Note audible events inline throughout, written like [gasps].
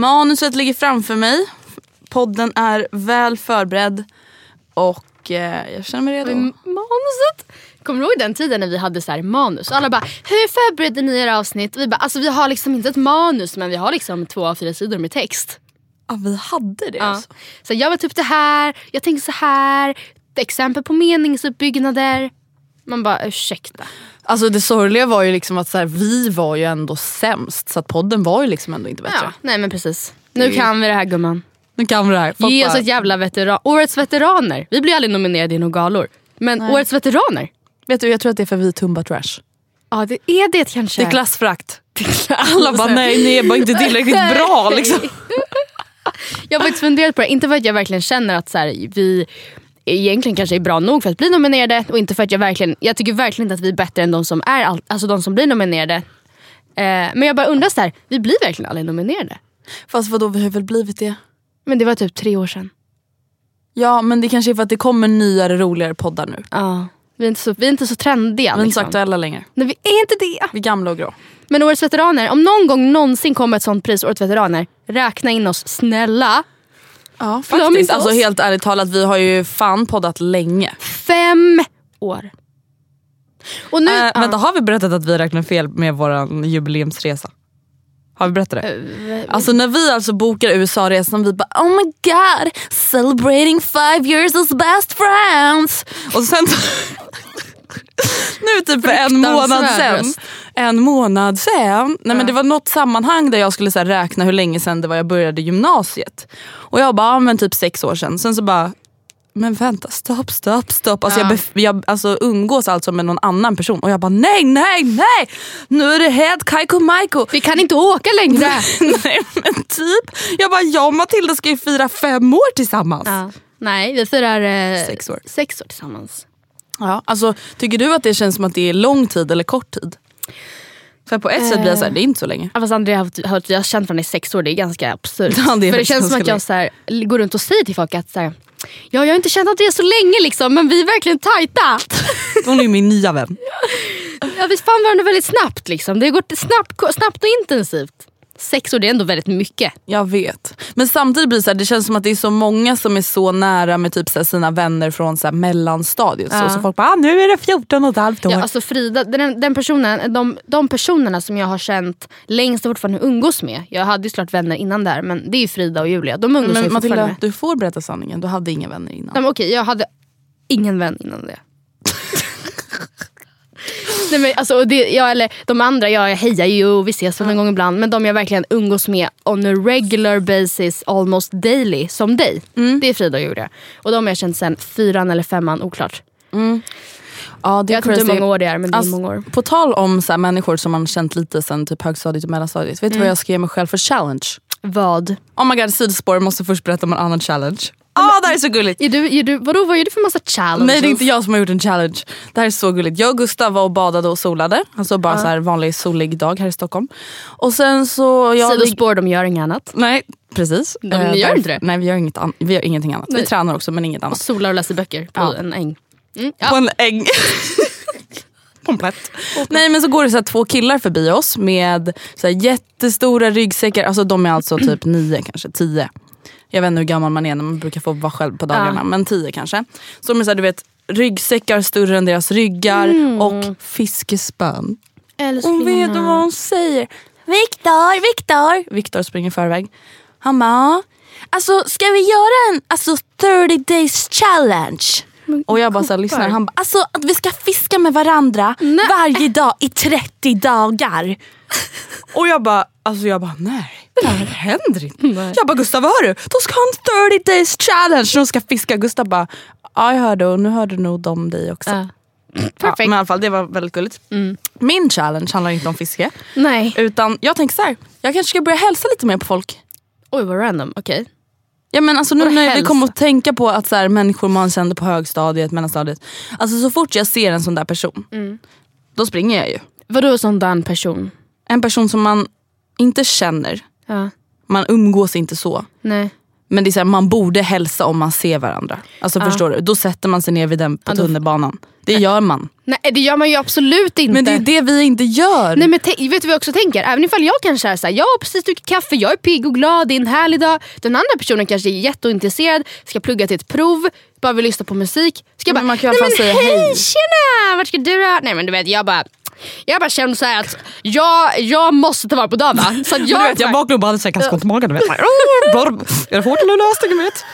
Manuset ligger framför mig. Podden är väl förberedd och eh, jag känner mig redo. Manuset? Kommer du ihåg den tiden när vi hade så här manus? Och alla bara, hur förberedde ni era avsnitt? Och vi bara, alltså vi har liksom inte ett manus men vi har liksom två av fyra sidor med text. Ja, vi hade det Ja. alltså. Så jag var typ det här, jag tänkte så här, exempel på meningsuppbyggnader. Man bara, ursäkta. Alltså det sorgliga var ju liksom att så här, vi var ju ändå sämst så att podden var ju liksom ändå inte bättre. Ja, nej men precis. Nu kan vi det här gumman. Nu kan vi det här. Ge oss ett jävla veteran. Årets veteraner. Vi blir aldrig nominerade i några galor. Men årets veteraner. Vet du, jag tror att det är för vi tumba trash. Ja det är det kanske. Det är klassfrakt. Alla bara nej, ni är bara inte tillräckligt bra liksom. [laughs] Jag har faktiskt funderat på det, inte för att jag verkligen känner att så här, vi egentligen kanske är bra nog för att bli nominerade och inte för att jag verkligen, jag tycker verkligen inte att vi är bättre än de som, är all, alltså de som blir nominerade. Eh, men jag bara undrar så här, vi blir verkligen aldrig nominerade. Fast vadå, vi har väl blivit det? Men det var typ tre år sedan. Ja men det kanske är för att det kommer nyare roligare poddar nu. Ja. Vi är inte så, vi är inte så trendiga. Vi är inte så liksom. aktuella längre. Nej vi är inte det. Vi är gamla och grå. Men Årets veteraner, om någon gång någonsin kommer ett sånt pris, Årets veteraner, räkna in oss snälla. Ja Glöm faktiskt. inte Alltså oss. helt ärligt talat, vi har ju fan poddat länge. Fem år. Och nu, Äh. Vänta, har vi berättat att vi räknar fel med vår jubileumsresa? Har vi berättat det? Alltså när vi alltså bokar USA-resan, vi bara oh my god, celebrating five years as best friends. Och sen [laughs] [laughs] nu typ för en månad sen. En månad sen. Nej, men det var något sammanhang där jag skulle så här, räkna hur länge sen det var jag började gymnasiet. Och jag bara, men typ sex år sedan. Sen så bara, men vänta, stopp, stopp, stopp. Alltså, Ja. jag, jag alltså, umgås alltså med någon annan person och jag bara nej, nej, nej! Nu är det helt Kaiko Maiko. Vi kan inte åka längre. [laughs] nej men typ. Jag bara, jag och Matilda ska ju fira fem år tillsammans. Ja. Nej, vi firar eh, Sex år. sex år tillsammans. Ja, alltså, tycker du att det känns som att det är lång tid eller kort tid? För på ett sätt blir jag såhär, det är inte så länge. Ja, Fast Andrea har, haft- har, känt varandra i sex år, det är ganska absurt. [laughs] Ja, det är För det känns som att jag så här, går runt och säger till folk att så här, ja, jag har inte känt Andrea så länge liksom, men vi är verkligen tajta. [laughs] Hon är ju min nya vän. [laughs] ja, vi fann varandra väldigt snabbt. Liksom. Det har gått snabbt, snabbt och intensivt. Sex år det är ändå väldigt mycket. Jag vet. Men samtidigt blir det, så här, det känns som att det är så många som är så nära med typ så här, sina vänner från så här, mellanstadiet. Så, Ja. så folk bara, ah, nu är det 14 och ett halvt år. Ja, alltså Frida, den, den personen, de, de personerna som jag har känt längst och fortfarande umgås med. Jag hade ju såklart vänner innan där men det är Frida och Julia. De umgås men fortfarande Matilda, med. du får berätta sanningen. Du hade inga vänner innan. Nej, men okej, jag hade ingen vän innan det. Nej, men alltså, det, jag, eller, de andra, jag hejar ju och vi ses väl någon gång ibland. Men de jag verkligen umgås med on a regular basis, almost daily, som dig. Mm. Det är Frida och Julia. Och de har jag känt sen fyran eller femman, oklart. Ja, det Jag vet inte hur många år det är men det är Alltså, många år. På tal om så här, människor som man känt lite sen typ högstadiet och mellanstadiet. Vet du vad jag skrev mig själv för challenge? Vad? Oh my god, sidospår. Jag måste först berätta om en annan challenge. Ah, det här är så gulligt. Är du, är du, vadå, vad är det för massa challenges? Nej det är inte jag som har gjort en challenge. Det här är så gulligt. Jag och Gustav var och badade och solade. Alltså bara så här vanlig solig dag här i Stockholm. Och sen så... Jag Sidospår, de gör inget annat. Nej precis. Ja, men Eh, ni gör inte det? Nej vi gör, inget an- vi gör ingenting annat. Vi Nej. tränar också men inget annat. Solar och läser böcker på Ja. en äng. Mm, På ja. en äng. [laughs] Komplett. Nej men så går det så två killar förbi oss med så jättestora ryggsäckar. Alltså de är alltså typ nio kanske, tio. Jag vet inte hur gammal man är när man brukar få vara själv på dagarna. Ja. Men tio kanske. Så de är så här, du vet ryggsäckar större än deras ryggar Mm. och fiskespön. Älsklingarna. vet vad hon säger? Viktor, Viktor. Viktor springer i förväg. Han bara, alltså ska vi göra en alltså, 30 days challenge? Och jag bara så lyssnar. Han bara, alltså att vi ska fiska med varandra varje dag i 30 dagar. [laughs] Och jag bara, alltså jag bara nej. Det här händer inte. Jag bara Gustav vad hör du? De ska ha en 30 days challenge. De ska fiska. Gustav bara, ja jag hörde och nu hörde nog de dig också. Ja. Ja, men i alla fall det var väldigt gulligt. Min challenge handlar inte om fiske. Nej. Utan jag tänker så här, jag kanske ska börja hälsa lite mer på folk. Oj vad random, okej. Ja, men alltså, nu när vi kommer att tänka på att så här, människor man kände på högstadiet, mellanstadiet. Alltså så fort jag ser en sån där person, då springer jag ju. Vadå sån där person? En person som man inte känner, Ja. man umgås inte så. Nej. Men det är så här, man borde hälsa om man ser varandra. Alltså förstår du? Då sätter man sig ner vid den på Ja, tunnelbanan. Det gör man. Nej det gör man ju absolut inte. Men det är det vi inte gör. Nej men vet du vad jag också tänker? Även ifall jag kanske är såhär, jag har precis druckit kaffe, jag är pigg och glad, det är en härlig dag. Den andra personen kanske är jätteointresserad, ska plugga till ett prov, bara vill lyssna på musik. Ska jag Men bara, man kan nej men säga hej hej." tjena, vart ska du då? Nej men du vet jag bara jag bara känner såhär att jag, jag måste ta vara på dagen? Så Men jag, du vet, jag vaknade och bara hade så här i magen. Så här, "Åh, blurr. Är det fort eller löst? Vet.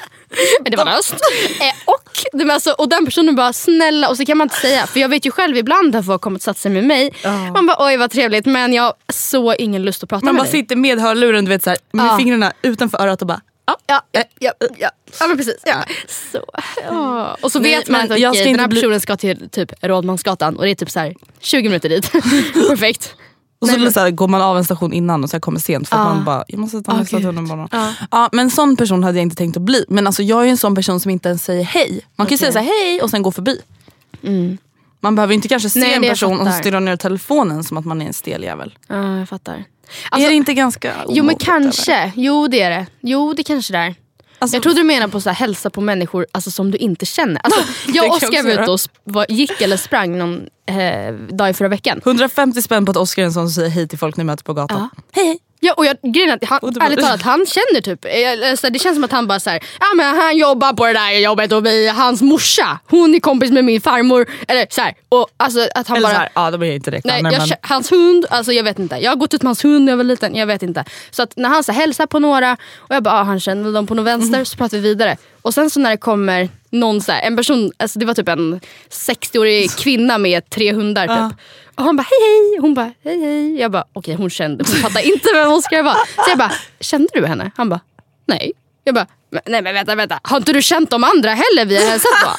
Men det var löst. eh, och, alltså, och den personen bara snälla och så kan man inte säga för jag vet ju själv ibland har folk kommit och satt sig med mig. Man bara oj vad trevligt men jag har så ingen lust att prata Man med bara dig. sitter med hörluren du vet, så här, med Ja. fingrarna utanför örat och bara Ja, ja, ja, ja, ja. ja men precis. Ja. Så. Ja. Och så vet man att jag ska den här personen ska till typ Rådmansgatan och det är typ så här 20 minuter dit. [laughs] Perfekt. Och så, Nej, så här, går man av en station innan och så här kommer sent för att Ja. man bara, jag måste ta Ah, nästa gud. tunnelbana. Men sån person hade jag inte tänkt att bli. Men alltså, jag är en sån person som inte ens säger hej. Man kan ju säga så här, hej och sen gå förbi. Man behöver inte kanske se Nej, en person och stirra ner telefonen som att man är en stel jävel. Ja, jag fattar. Är Alltså, det inte ganska jo men omoget, kanske. eller? Jo det är det. Jo det kanske det är. Alltså, Jag trodde du menade på så här, hälsa på människor alltså, som du inte känner. Alltså, [laughs] jag och Oskar var ute och var, gick eller sprang någon eh, dag i förra veckan. 150 spänn på att Oskar är en sån som säger hej till folk ni möter på gatan. Hej hej. Ja, och jag, grejen är att han, Underbart. ärligt talat, han känner typ, eh, alltså, det känns som att han bara såhär, ja men han jobbar på det där jobbet och vi, hans morsa, hon är kompis med min farmor. Eller så här, och alltså att han Eller bara, här, ja de är inte nej, reklamer jag, men... hans hund, alltså jag vet inte. Jag har gått ut med hans hund när jag var liten, jag vet inte. Så att när han så här, hälsar på några och jag bara, ah, han känner dem på någon vänster, så pratar vi vidare. Och sen så när det kommer någon så här, en person, alltså det var typ en 60-årig [laughs] kvinna med tre hundar typ. Ja. Och han bara hej hej, hon bara hej hej. Jag bara okej hon kände, hon fattade inte vem Oskar var. Så jag bara, kände du henne? Han bara nej. Jag bara, "Men- nej men vänta vänta, har inte du känt de andra heller vi har hälsat på?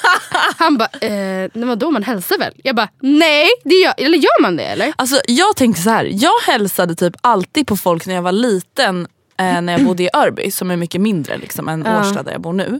Han bara, eh, nej vadå man hälsar väl? Jag bara, nej, det gör, eller gör man det eller? Alltså, jag tänkte så här. jag hälsade typ alltid på folk när jag var liten eh, när jag bodde i Örby som är mycket mindre liksom, än Ja. Årsta där jag bor nu.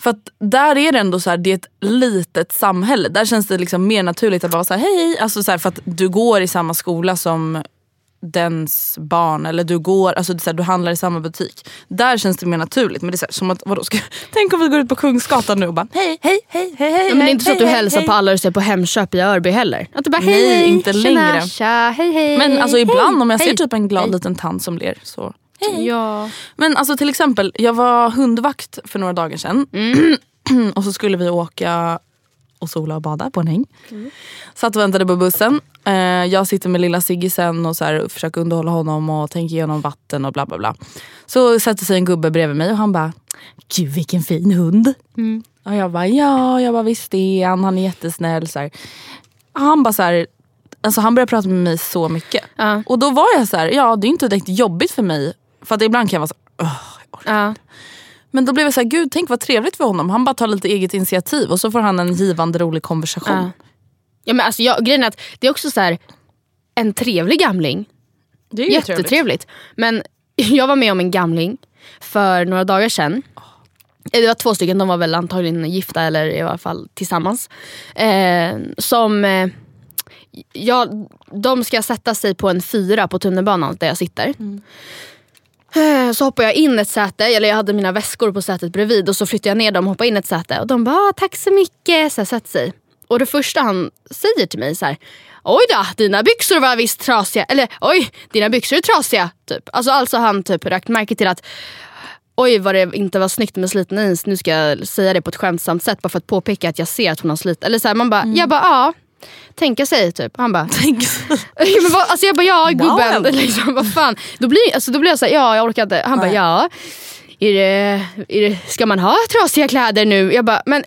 För att där är det ändå så här, det är ett litet samhälle. Där känns det liksom mer naturligt att vara så här, hej hej. Alltså så här, för att du går i samma skola som dens barn eller du går, alltså det är här, du handlar i samma butik. Där känns det mer naturligt. Men det är så här, som att, vadå, ska, [laughs] tänk om vi går ut på Kungsgatan nu och bara hej hej hej hej hej. Men det är inte så hej, att du hej, hälsar hej. på alla du ser på Hemköp i Örby heller. Att du bara hej Nej, hej, inte tjena, längre. Tja, hej hej. Men alltså hej, ibland om jag ser hej. typ en glad Hej. liten tant som ler så hej. Ja. Men alltså till exempel, jag var hundvakt för några dagar sedan. [clears throat] och så skulle vi åka och sola och bada på en häng. Satt och väntade på bussen. Eh, jag sitter med lilla Siggisen och så här, försöker underhålla honom och tänker igenom vatten och bla bla bla. Så sätter sig en gubbe bredvid mig och han bara, gud vilken fin hund. Och jag bara, ja, jag bara, visst det han, han är jättesnäll. Så här. Han bara så här, alltså han började prata med mig så mycket. Ja. Och då var jag så här, ja det är inte direkt jobbigt för mig. För att ibland kan jag vara så "Åh, jag orkar Ja. men då blev jag så här, gud tänk vad trevligt för honom. Han bara tar lite eget initiativ och så får han en givande rolig konversation. Ja. Ja, men alltså, jag, grejen är att det är också så här, en trevlig gamling. Det är ju trevligt. Jättetrevligt. Men [laughs] jag var med om en gamling för några dagar sedan. Eh, Det var två stycken, de var väl antagligen gifta eller i alla fall tillsammans. Eh, som, eh, ja, de ska sätta sig på en fyra på tunnelbanan där jag sitter. Eh, Så hoppar jag in ett säte, eller jag hade mina väskor på sätet bredvid och så flyttar jag ner dem och hoppar in ett säte. Och de bara ah, tack så mycket, så jag sätter sig. Och det första han säger till mig så här. Oj då, dina byxor var visst trasiga. Eller oj, dina byxor är trasiga. Typ. Alltså, alltså han typ rakt märke till att oj vad det inte var snyggt med sliten jeans. Nu ska jag säga det på ett skämtsamt sätt bara för att påpeka att jag ser att hon har slit. Eller så här, man bara, jag bara ja. Tänka sig typ. Han bara, Ja, [laughs] men vad, alltså jag bara ja gubben, Wow. [laughs] liksom, vad fan. Då blir, alltså, då blir jag såhär, ja jag orkar inte. Han bara ja, är det, är det, ska man ha trasiga kläder nu? Jag bara, men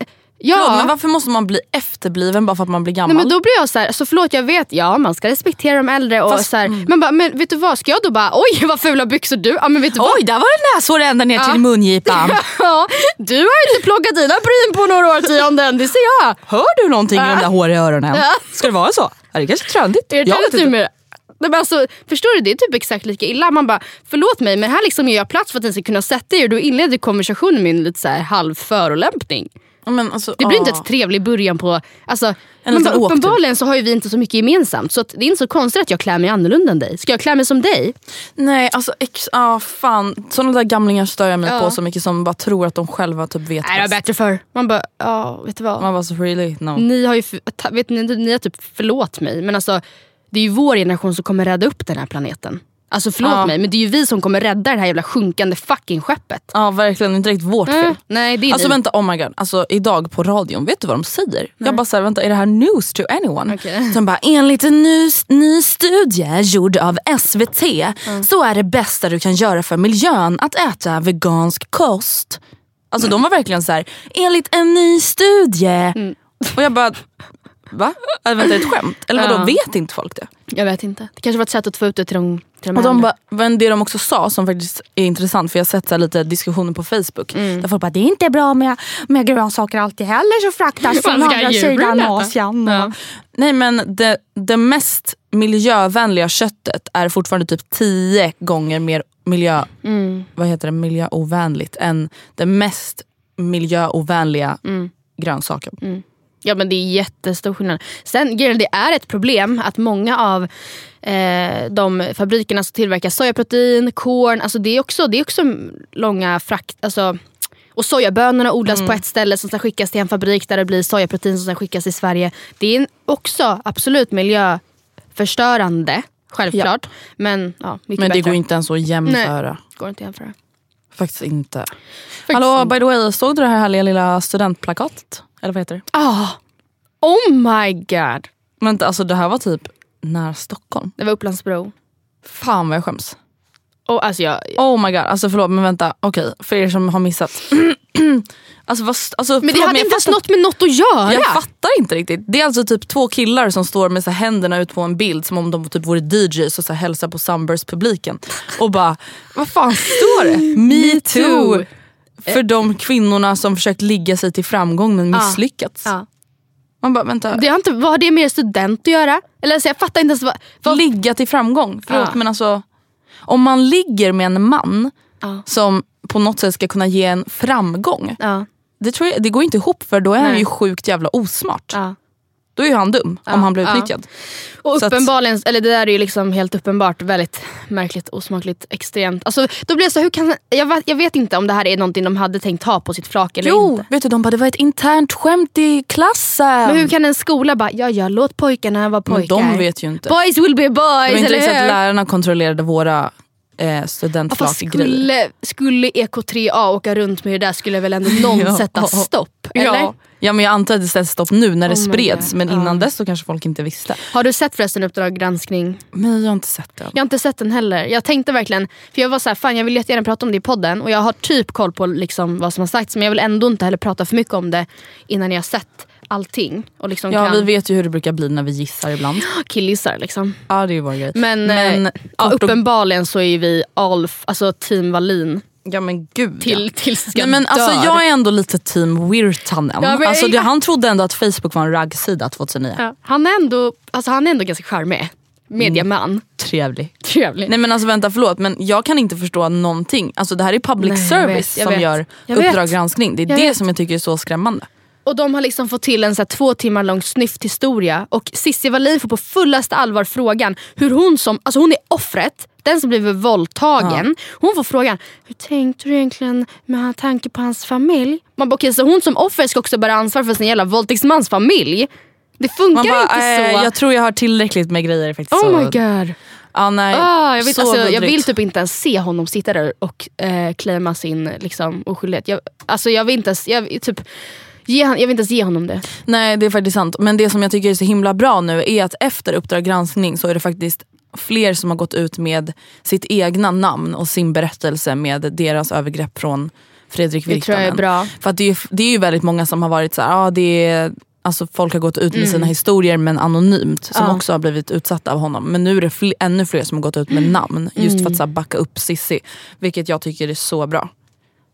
ja. Förlåt, men varför måste man bli efterbliven bara för att man blir gammal? Nej, men då blir jag så här, så förlåt jag vet, ja man ska respektera de äldre. Och Fast- så här, men, bara, men vet du vad, ska jag då bara oj vad fula byxor du ja, men vet du vad? Oj, där var det näshår ända ner till mungipan. [laughs] Ja, du har inte plockat dina bryn på några årtionden, det ser jag. Hör du någonting med de där håriga öronen? Ja. Ska det vara så? Ja, det är kanske trendigt. Är det med det? Nej, men alltså, förstår du, det är typ exakt lika illa. Man bara, förlåt mig men här liksom gör jag plats för att ni ska kunna sätta er. Då inleder konversationen med en lite så här halv förolämpning. Men alltså, Det blir inte ah. ett trevlig början på... Alltså, En men bara, uppenbarligen så har ju vi inte så mycket gemensamt. Så det är inte så konstigt att jag klär mig annorlunda än dig. Ska jag klä mig som dig? Nej, alltså ex, ah, fan. Sådana där gamlingar stör jag mig Ja. på så mycket som bara tror att de själva typ vet Nej det var bättre för. Man bara, ja vet du vad? Man bara så really? No. Ni har ju, vet ni, ni har typ förlåt mig men alltså det är ju vår generation som kommer rädda upp den här planeten. Alltså förlåt Ja. mig men det är ju vi som kommer rädda det här jävla sjunkande fucking skeppet. Ja verkligen, inte riktigt vårt fel. Mm. Nej det är Alltså ni. vänta, oh my god. Alltså, idag på radion, vet du vad de säger? Jag bara såhär, vänta är det här news to anyone? Okej. De bara, enligt en ny, ny studie gjord av SVT så är det bästa du kan göra för miljön att äta vegansk kost. Alltså de var verkligen så här, enligt en ny studie. Och jag bara, va? Äh, vänta ett skämt? Eller vadå, Ja. vet inte folk det? Jag vet inte. Det kanske var ett sätt att få ut det till de, till de Och de bara, men det de också sa som faktiskt är intressant, för jag har sett så lite diskussioner på Facebook. Mm. Där folk bara, det är inte bra med, med grönsaker alltid heller så fraktas [laughs] från andra sidan? Asien. Ja. Nej men det, det mest miljövänliga köttet är fortfarande typ tio gånger mer miljö, Mm. vad heter det, miljöovänligt än det mest miljöovänliga Mm. grönsaken. Ja men det är jättestor skillnad. Sen det är ett problem att många av eh, de fabrikerna som tillverkar sojaprotein, korn, alltså det är också, det är också långa frakt... Alltså, och sojabönorna odlas på ett ställe som ska skickas till en fabrik där det blir sojaprotein som ska skickas till Sverige. Det är också absolut miljöförstörande, självklart. Men, ja, mycket Men det bättre. går inte ens att jämföra. går inte att jämföra. Faktiskt inte. Hallå by the way, såg du det här härliga lilla studentplakatet? Eller vad heter det? Ah, oh my god. Vänta, alltså det här var typ när Stockholm. Det var Upplandsbro. Fan vad jag skäms. Och alltså jag, Oh my god, alltså förlåt men vänta. Okej, för er som har missat. [clears throat] alltså, vad, alltså, men det hade inte ens något med något att göra. Jag fattar inte riktigt. Det är alltså typ två killar som står med så här händerna ut på en bild som om de typ vore DJs och så här hälsar på Sunburst-publiken. Och bara, vad fan står det? [laughs] Me too! För de kvinnorna som försökt ligga sig till framgång men misslyckats. Ja. Man bara, vänta. Det har inte, vad har det med student att göra? Eller alltså, jag fattar inte ens vad... vad Ligga till framgång. Förlåt Ja. men alltså. Om man ligger med en man Ja. som på något sätt ska kunna ge en framgång. ja, Det, tror jag, det går inte ihop för då är han Nej. ju sjukt jävla osmart. Ja. Då är ju han dum om han blir ja. utnyttjad. Och Så att- uppenbarligen, eller det där är ju liksom helt uppenbart väldigt märkligt, osmakligt, extremt. Alltså, då blir så, hur kan, jag, vet, jag vet inte om det här är någonting de hade tänkt ha på sitt flak eller Jo, inte. vet du, de bara det var ett internt skämt i klassen. Men hur kan en skola bara, ja ja låt pojkarna vara Men pojkar. de vet ju inte. Boys will be det var boys, inte riktigt att lärarna kontrollerade våra eh, Ja, studentflak-grejer. skulle, skulle EK3A åka runt med det där skulle väl ändå någon [laughs] Ja. sätta stopp? Eller? Ja. Ja men jag antar att det sätts stopp nu när det Oh spreds men innan dess så kanske folk inte visste. Har du sett förresten Uppdrag granskning? Men jag har inte sett det. Jag har inte sett den heller. Jag tänkte verkligen, för jag var så här, fan jag vill jättegärna prata om det i podden och jag har typ koll på liksom vad som har sagts men jag vill ändå inte heller prata för mycket om det innan jag har sett allting. Och liksom Ja kan vi vet ju hur det brukar bli när vi gissar ibland. [gasps] killgissar liksom. Ja det är ju vår grej. Men, Men eh, ja, uppenbarligen så är vi all, alltså team Wallin Ja men gud till, ja. tills jag Nej, men alltså, jag är ändå lite team Virtanen. Ja, men- alltså, det, han trodde ändå att Facebook var en raggsida 2009. ja, han, är ändå, alltså, han är ändå ganska charmig. Mediaman. Trevlig. Trevlig. Nej men alltså vänta förlåt men jag kan inte förstå någonting. Alltså det här är public Nej, jag service vet, jag som vet. gör. Uppdrag granskning. Det är Jag det vet. som jag tycker är så skrämmande. Och de har liksom fått till en så två timmar lång snyfthistoria och Cissi Wallin får på fullaste allvar frågan hur hon som, alltså hon är offret, den som blivit våldtagen. Hon får frågan, hur tänkte du egentligen med tanke på hans familj? Man bara, okej så hon som offer ska också bära ansvar för sin jävla våldtäktsmans familj? Det funkar bara, inte så. jag tror jag har tillräckligt med grejer faktiskt. Oh my god. Ja, nej, Ah, jag, så alltså, jag vill typ inte ens se honom sitta där och eh, claima sin liksom, oskyldighet. Jag, alltså, jag vill inte ens, jag, typ, ge, han- jag vill inte ens ge honom det. Nej det är faktiskt sant. Men det som jag tycker är så himla bra nu är att efter Uppdrag granskning så är det faktiskt fler som har gått ut med sitt egna namn och sin berättelse med deras övergrepp från Fredrik Det tror jag är Virtanen. bra. För att det, är, det är ju väldigt många som har varit så här, ah, det är, alltså folk har gått ut med sina historier men anonymt som Mm. Ja. också har blivit utsatta av honom. Men nu är det fl- ännu fler som har gått ut med namn just Mm. för att så här, backa upp Sissi. Vilket jag tycker är så bra.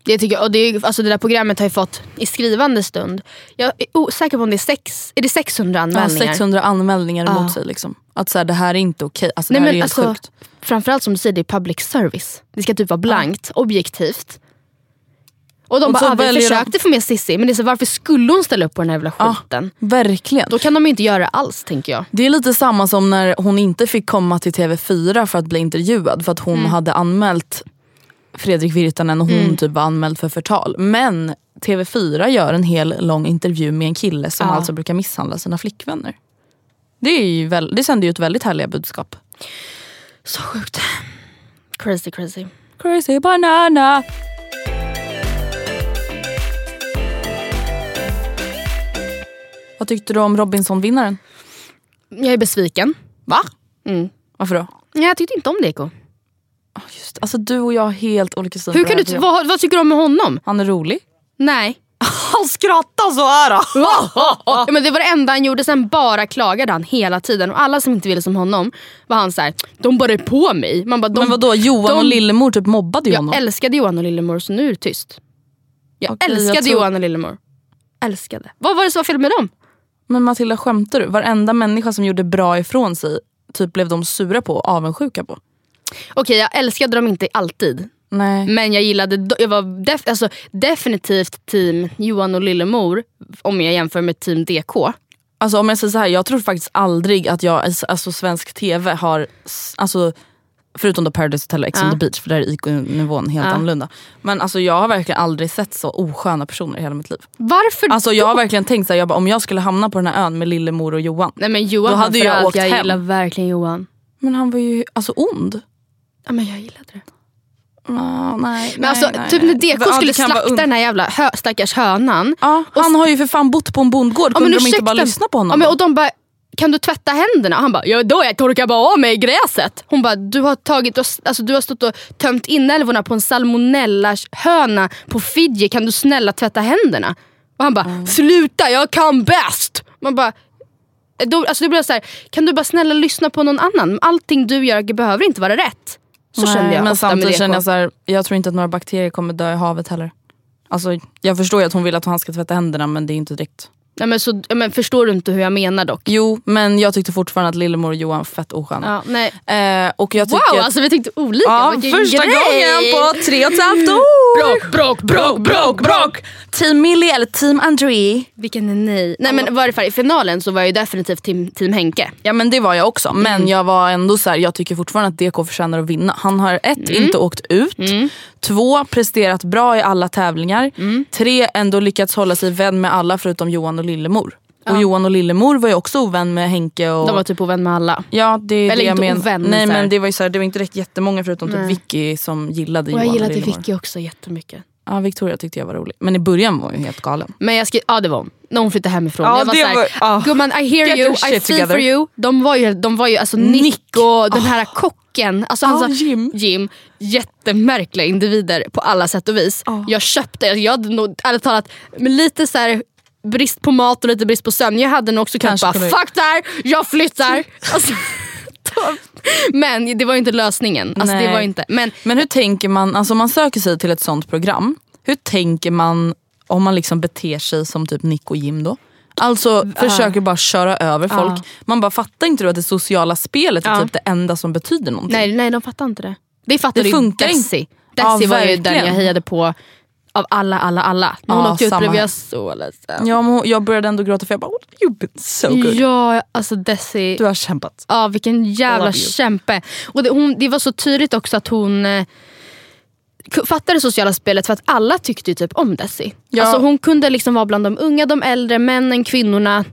Det, tycker jag, och det, är- alltså det där programmet har ju fått i skrivande stund, jag är osäker på om det är, sex, är det 600 Ja, anmälningar. 600 anmälningar Ja. emot sig. Liksom. Att så här, det här är inte okej. Alltså, Nej, det här men är helt alltså, sjukt. Framförallt som du säger, det är public service. Det ska typ vara blankt, objektivt. Och de Och bara, ah, vi väljer de- försökte få med Cissi men det är så, varför skulle hon ställa upp på den här jävla Ja. skiten? Verkligen. Då kan de inte göra alls tänker jag. Det är lite samma som när hon inte fick komma till TV4 för att bli intervjuad för att hon Mm. hade anmält Fredrik Virtanen och hon typ var anmäld för förtal. Men TV4 gör en hel lång intervju med en kille som Ja. alltså brukar misshandla sina flickvänner. Det, är ju väl, det sänder ju ett väldigt härliga budskap. Så sjukt. Crazy crazy. Crazy banana. Vad tyckte du om Robinson-vinnaren? Jag är besviken. Va? Mm. Varför då? Jag tyckte inte om det Eko. Ah, Just, alltså du och jag har helt olika syn Hur kan du, vad, vad tycker du om med honom? Han är rolig. Nej. [laughs] Han skrattar så här. Ja, men det var det enda han gjorde, sen bara klagade han hela tiden. Och alla som inte ville som honom var han så här, de bara är på mig. Man bara, de, Men vadå, Johan de- och Lillemor typ mobbade ju Jag honom. älskade Johan och Lillemor så nu är det tyst. Jag Okej, jag älskade tror- Johan och Lillemor. Älskade. Vad var det som var fel med dem? Men Matilda skämtar du? Varenda människa som gjorde bra ifrån sig typ blev de sura på och avundsjuka på. Okej jag älskade dem inte alltid. Nej. Men jag gillade, jag var def, alltså, definitivt team Johan och Lillemor. Om jag jämför med team DK. Alltså om jag säger så här, jag tror faktiskt aldrig att jag, alltså svensk tv har, alltså förutom då Paradise Hotel och Ex on Ja. the beach för där är IQ-nivån helt Ja. annorlunda. Men alltså jag har verkligen aldrig sett så osköna personer i hela mitt liv. Varför Alltså jag då? har verkligen tänkt så här, jag bara, om jag skulle hamna på den här ön med Lillemor och Johan. Nej men Johan Då hade jag åkt jag hem. gillar verkligen Johan. Men han var ju alltså ond. Ja men jag gillade det. Ah, nej, Men alltså, nej, typ nej. när DK Ja, skulle slakta un- den här jävla hö, stackars hönan. Ja, han har ju för fan bott på en bondgård. Ja, Kunde men de inte bara lyssna på honom? Ja, men, och de bara, kan du tvätta händerna? Han bara, ja då jag torkar bara av mig i gräset. Hon bara, du har, tagit, och- alltså, du har stått och tömt inälvorna på en salmonella-höna på Fiji. Kan du snälla tvätta händerna? Och han bara, sluta jag kan bäst. Man bara, då, alltså det blir så här, kan du bara snälla lyssna på någon annan? Allting du gör behöver inte vara rätt. Så Nej, kände jag men ofta samtidigt känner jag så här, jag tror inte att några bakterier kommer dö i havet heller. Alltså, jag förstår ju att hon vill att han ska tvätta händerna men det är inte direkt. Nej, men så, men förstår du inte hur jag menar dock? Jo, men jag tyckte fortfarande att Lillemor och Johan var fett osköna. Ja, nej. Eh, och jag Wow, att, alltså vi tyckte olika. ja, första grej. gången på tre och ett halvt [laughs] år! Bråk, bråk, bråk, bråk, bråk. Team Millie eller team André? Vilken är ni? Nej men varför i finalen så var jag ju definitivt team, team Henke. Ja men det var jag också. Men Mm. jag var ändå så här, jag tycker fortfarande att DK förtjänar att vinna. Han har ett, Mm. inte åkt ut. Två, presterat bra i alla tävlingar. Mm. Tre, ändå lyckats hålla sig vän med alla förutom Johan och Lillemor. Och Johan och Lillemor var ju också ovän med Henke. Och... De var typ ovän med alla. Ja det Eller det jag inte men. ovän, Nej men det var ju så här, det var inte direkt jättemånga förutom typ. Vicky som gillade Och Johan jag gillade och Lillemor. Vicky också jättemycket. Ja Victoria tyckte jag var rolig. Men i början var hon helt galen. Men jag skrev, ja det var hon. När hon flyttade hemifrån. Ja, jag var såhär, var- ja. gumman I hear you, I feel together. for you. De var ju, de var ju alltså Nick, Nick. och den här kocken. Alltså han Ja, sa, Jim. Jim. Jättemärkliga individer på alla sätt och vis. Jag köpte, jag hade nog ärligt talat lite så här brist på mat och lite brist på sömn. Jag hade nog också kunnat bara kunde- fuck där, jag flyttar. [laughs] alltså, men det var ju inte lösningen. Alltså, det var inte. Men Men hur tänker man, alltså om man söker sig till ett sånt program, hur tänker man om man liksom beter sig som typ Nick och Jim då? Alltså försöker bara köra över folk. Man bara fattar inte då att det sociala spelet är typ det enda som betyder någonting. Nej, nej de fattar inte det. Det fattade Det ju funkar Desi. inte. Desi Ja, var ju den jag hejade på av alla, alla, alla. När hon Ja, åkte ut blev jag så ledsen. Ja, men jag började ändå gråta för jag bara oh, you've been so good. Ja, alltså Desi. Du har kämpat. Ja, vilken jävla kämpe. Och det, hon, det var så tydligt också att hon eh, fattade det sociala spelet för att alla tyckte typ om Desi. Ja. Alltså hon kunde liksom vara bland de unga, de äldre, männen, kvinnorna.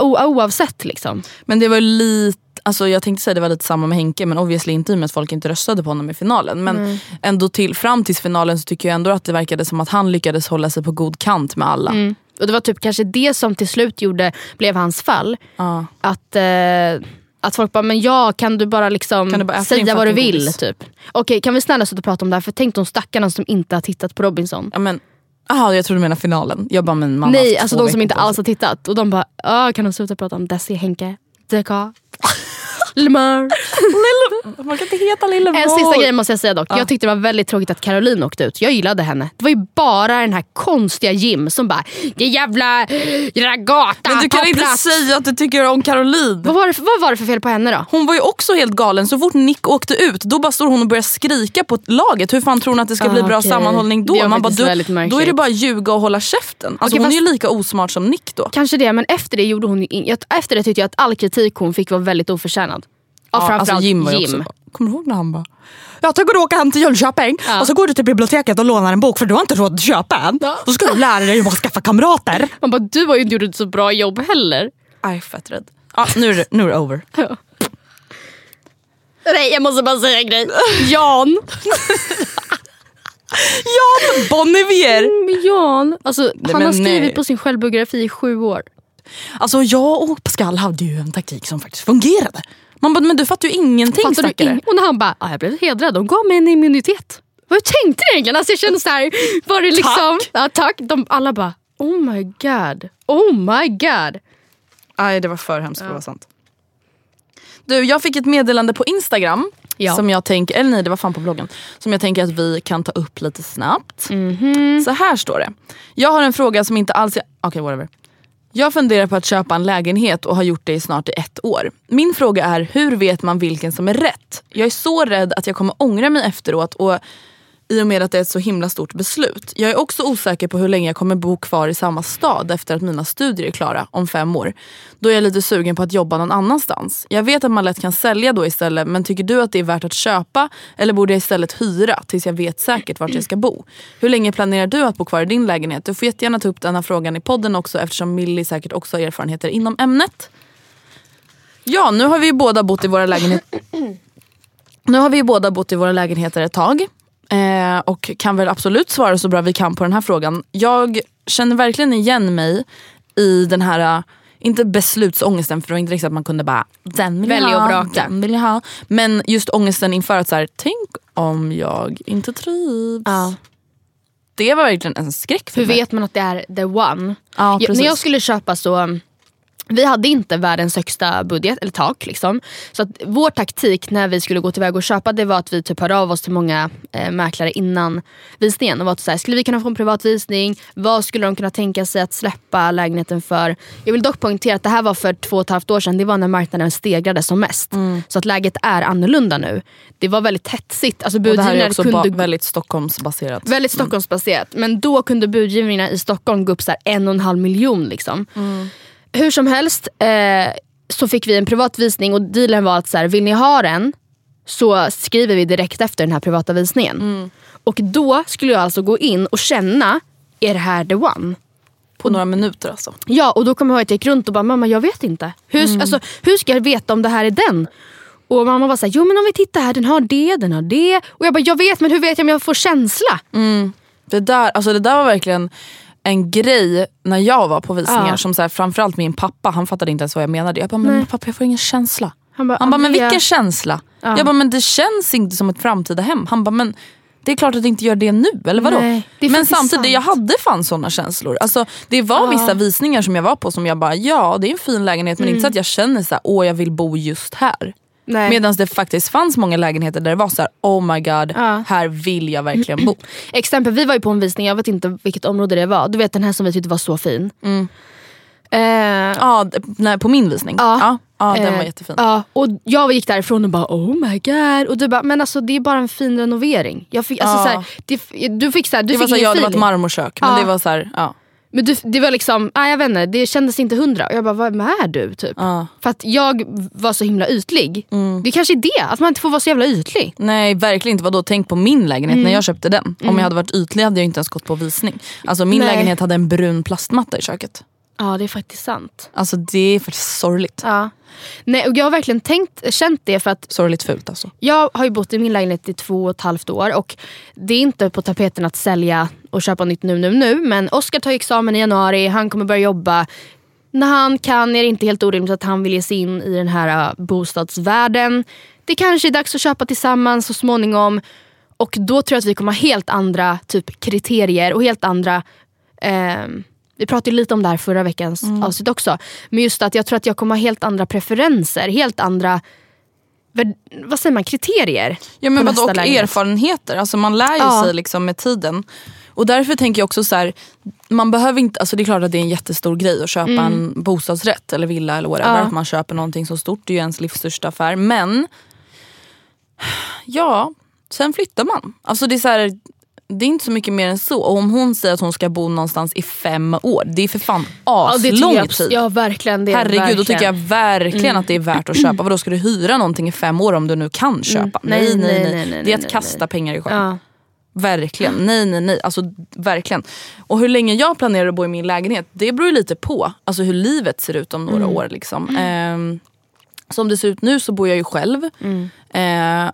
Oavsett liksom. Men det var lite, alltså jag tänkte säga det var lite samma med Henke men obviously inte i och med att folk inte röstade på honom i finalen. Men ändå till, fram till finalen så tycker jag ändå att det verkade som att han lyckades hålla sig på god kant med alla. Och Det var typ kanske det som till slut gjorde, blev hans fall. Ja. Att, eh, att folk bara, men ja kan du bara liksom Kan du bara säga vad du vill? godis? Typ. Okej kan vi snälla sluta prata om det här för tänk de stackarna som inte har tittat på Robinson. Ja, men, aha, jag tror du menar finalen. Jag bara, men man Nej alltså de som inte alls har tittat. Och de bara, kan de sluta prata om Desi, Henke, Deka, Lemar. Man kan inte heta Lillemor. En sista grej måste jag säga dock. Jag tyckte det var väldigt tråkigt att Caroline åkte ut. Jag gillade henne. Det var ju bara den här konstiga Jim som bara, det jävla ragata, Men du kan inte plats." säga att du tycker om Caroline. Vad var, det för, vad var det för fel på henne då? Hon var ju också helt galen. Så fort Nick åkte ut då bara står hon och börjar skrika på laget. Hur fan tror hon att det ska Ah, bli bra okej. sammanhållning då? Man bara, du, då är det bara ljuga och hålla käften. Alltså, Okej, hon är fast- ju lika osmart som Nick då. Kanske det, men efter det gjorde hon Efter det tyckte jag att all kritik hon fick var väldigt oförtjänad. Ja, framförallt alltså Jim var ju Jim. också Kommer du ihåg när han bara jag tänker åka hem till Jönköping Ja. och så går du till biblioteket och lånar en bok för du har inte råd att köpa en. Ja. Då ska du lära dig hur man skaffa kamrater. Man bara, du har ju inte gjort ett så bra jobb heller. Jag är fett rädd. Ja, nu, är det, nu är det over. Nej jag måste bara säga en grej. Jan. Jan Bonnevier! Men Jan, alltså, han har skrivit nej. på sin självbiografi i sju år. Alltså jag och Pascal hade ju en taktik som faktiskt fungerade. Man bara, men du fattar ju ingenting Fattar du stackare. ing- Och när han bara, ah, jag blev hedrad, de gav mig en immunitet. Vad tänkte du egentligen? Alltså jag kände så här, var det liksom, Tack. Ja, tack. De, alla bara, oh my god, oh my god. Nej det var för hemskt för att vara sant. Du jag fick ett meddelande på Instagram. Ja. Som jag tänker, eller nej det var fan på bloggen. Som jag tänker att vi kan ta upp lite snabbt. Mhm. Så här står det. Jag har en fråga som inte alls... Okej whatever. Jag funderar på att köpa en lägenhet och har gjort det i snart ett år. Min fråga är hur vet man vilken som är rätt? Jag är så rädd att jag kommer ångra mig efteråt och i och med att det är ett så himla stort beslut. Jag är också osäker på hur länge jag kommer bo kvar i samma stad efter att mina studier är klara om fem år. Då är jag lite sugen på att jobba någon annanstans. Jag vet att man lätt kan sälja då istället men tycker du att det är värt att köpa eller borde jag istället hyra tills jag vet säkert vart jag ska bo? Hur länge planerar du att bo kvar i din lägenhet? Du får jättegärna ta upp den här frågan i podden också eftersom Millie säkert också har erfarenheter inom ämnet. Ja, nu har vi båda bott i våra lägenheter [clears throat] Nu har vi ju båda bott i våra lägenheter ett tag. Eh, och kan väl absolut svara så bra vi kan på den här frågan. Jag känner verkligen igen mig i den här, eh, inte beslutsångesten för det var inte riktigt att man kunde bara den vill Välja ha, den vill jag ha. Men just ångesten inför att så här, tänk om jag inte trivs. Ja. Det var verkligen en skräck för Hur mig. vet man att det är the one? Ja, Jag, när jag skulle köpa så vi hade inte världens högsta budget, eller tak. Liksom. Så att vår taktik när vi skulle gå tillväga och köpa det var att vi typ hörde av oss till många eh, mäklare innan visningen. Och var så här, skulle vi kunna få en privat visning? Vad skulle de kunna tänka sig att släppa lägenheten för? Jag vill dock poängtera att det här var för två och ett halvt år sedan. Det var när marknaden stegrade som mest. Mm. Så att läget är annorlunda nu. Det var väldigt hetsigt. Alltså, och det här är också kunde väldigt Stockholmsbaserat. Väldigt Stockholmsbaserat. Men då kunde budgivningarna i Stockholm gå upp så en och en halv miljon. Liksom. Hur som helst eh, så fick vi en privat visning och dealen var att så här, vill ni ha den så skriver vi direkt efter den här privata visningen. Och då skulle jag alltså gå in och känna, är det här the one? På några minuter alltså. Ja, och då kommer jag ihåg att jag gick runt och bara, mamma jag vet inte. Hur, alltså, hur ska jag veta om det här är den? Och mamma var såhär, jo men om vi tittar här, den har det, den har det. Och jag bara, jag vet men hur vet jag om jag får känsla? Det där, alltså det där var verkligen en grej när jag var på visningar. Ja. Som så här, framförallt min pappa, han fattade inte ens vad jag menade. Jag bara, men pappa jag får ingen känsla. Han bara, Han bara, men vilken känsla? Jag bara, men det känns inte som ett framtida hem. Han bara, men det är klart att det inte gör det nu, eller vadå? Nej, men samtidigt, sant. jag hade fan såna känslor. Alltså, det var vissa visningar som jag var på som jag bara, ja det är en fin lägenhet men inte så att jag känner så här, åh jag vill bo just här. Medan det faktiskt fanns många lägenheter där det var så här, oh my god, Ja. här vill jag verkligen bo. [clears throat] Exempel, vi var ju på en visning, jag vet inte vilket område det var. Du vet den här som vi tyckte var så fin. Eh, Ja, nej, på min visning. Ja. Ja, ja, den var eh, jättefin. Ja, och jag gick därifrån och bara oh my god. Och du bara, men alltså det är bara en fin renovering. Jag fick, alltså, Ja. så här, det, du fick, så här, du det var fick så, ingen ja, det var ett marmorkök men det var så ja. Men du, det var liksom, ah, jag vet inte, det kändes inte hundra. Och jag bara, vad är du? Typ. Ja. För att jag var så himla ytlig. Mm. Det är kanske är det, att man inte får vara så jävla ytlig. Nej verkligen inte. Vadå, tänk på min lägenhet Mm. när jag köpte den. Om jag hade varit ytlig hade jag inte ens gått på visning. Alltså min Nej. lägenhet hade en brun plastmatta i köket. Ja det är faktiskt sant. Alltså det är faktiskt sorgligt. Ja. Nej, och jag har verkligen tänkt, känt det för att Sorgligt fult alltså. Jag har ju bott i min lägenhet i två och ett halvt år och det är inte på tapeten att sälja och köpa nytt nu nu nu men Oskar tar ju examen i januari, han kommer börja jobba. När han kan är det inte helt orimligt att han vill ge sig in i den här uh, bostadsvärlden. Det kanske är dags att köpa tillsammans så småningom och då tror jag att vi kommer ha helt andra typ kriterier och helt andra ehm, vi pratade lite om det här förra veckans avsnitt också. Men just att jag tror att jag kommer ha helt andra preferenser, helt andra vad säger man, kriterier. Ja men nästa och lägenhet. erfarenheter. Alltså man lär ju Ja. sig liksom med tiden. Och därför tänker jag också så här, man behöver inte, alltså det är klart att det är en jättestor grej att köpa en bostadsrätt eller villa eller whatever. Mm. Ja. Att man köper någonting så stort, det är ju ens livs största affär. Men ja, sen flyttar man. Alltså det är så här, det är inte så mycket mer än så. Och om hon säger att hon ska bo någonstans i fem år, det är för fan Ja, aslång jag, tid. Ja verkligen. Det Herregud, verkligen. då tycker jag verkligen att det är värt att köpa. Vadå ska du hyra någonting i fem år om du nu kan köpa? Nej, Nej, nej, nej, nej. nej, det är att kasta nej. pengar i sjön. Ja. Verkligen. Nej, nej, nej. Alltså verkligen. Och hur länge jag planerar att bo i min lägenhet, det beror lite på. Alltså hur livet ser ut om några Mm. år. Liksom. Ehm, som det ser ut nu så bor jag ju själv. Mm. Eh,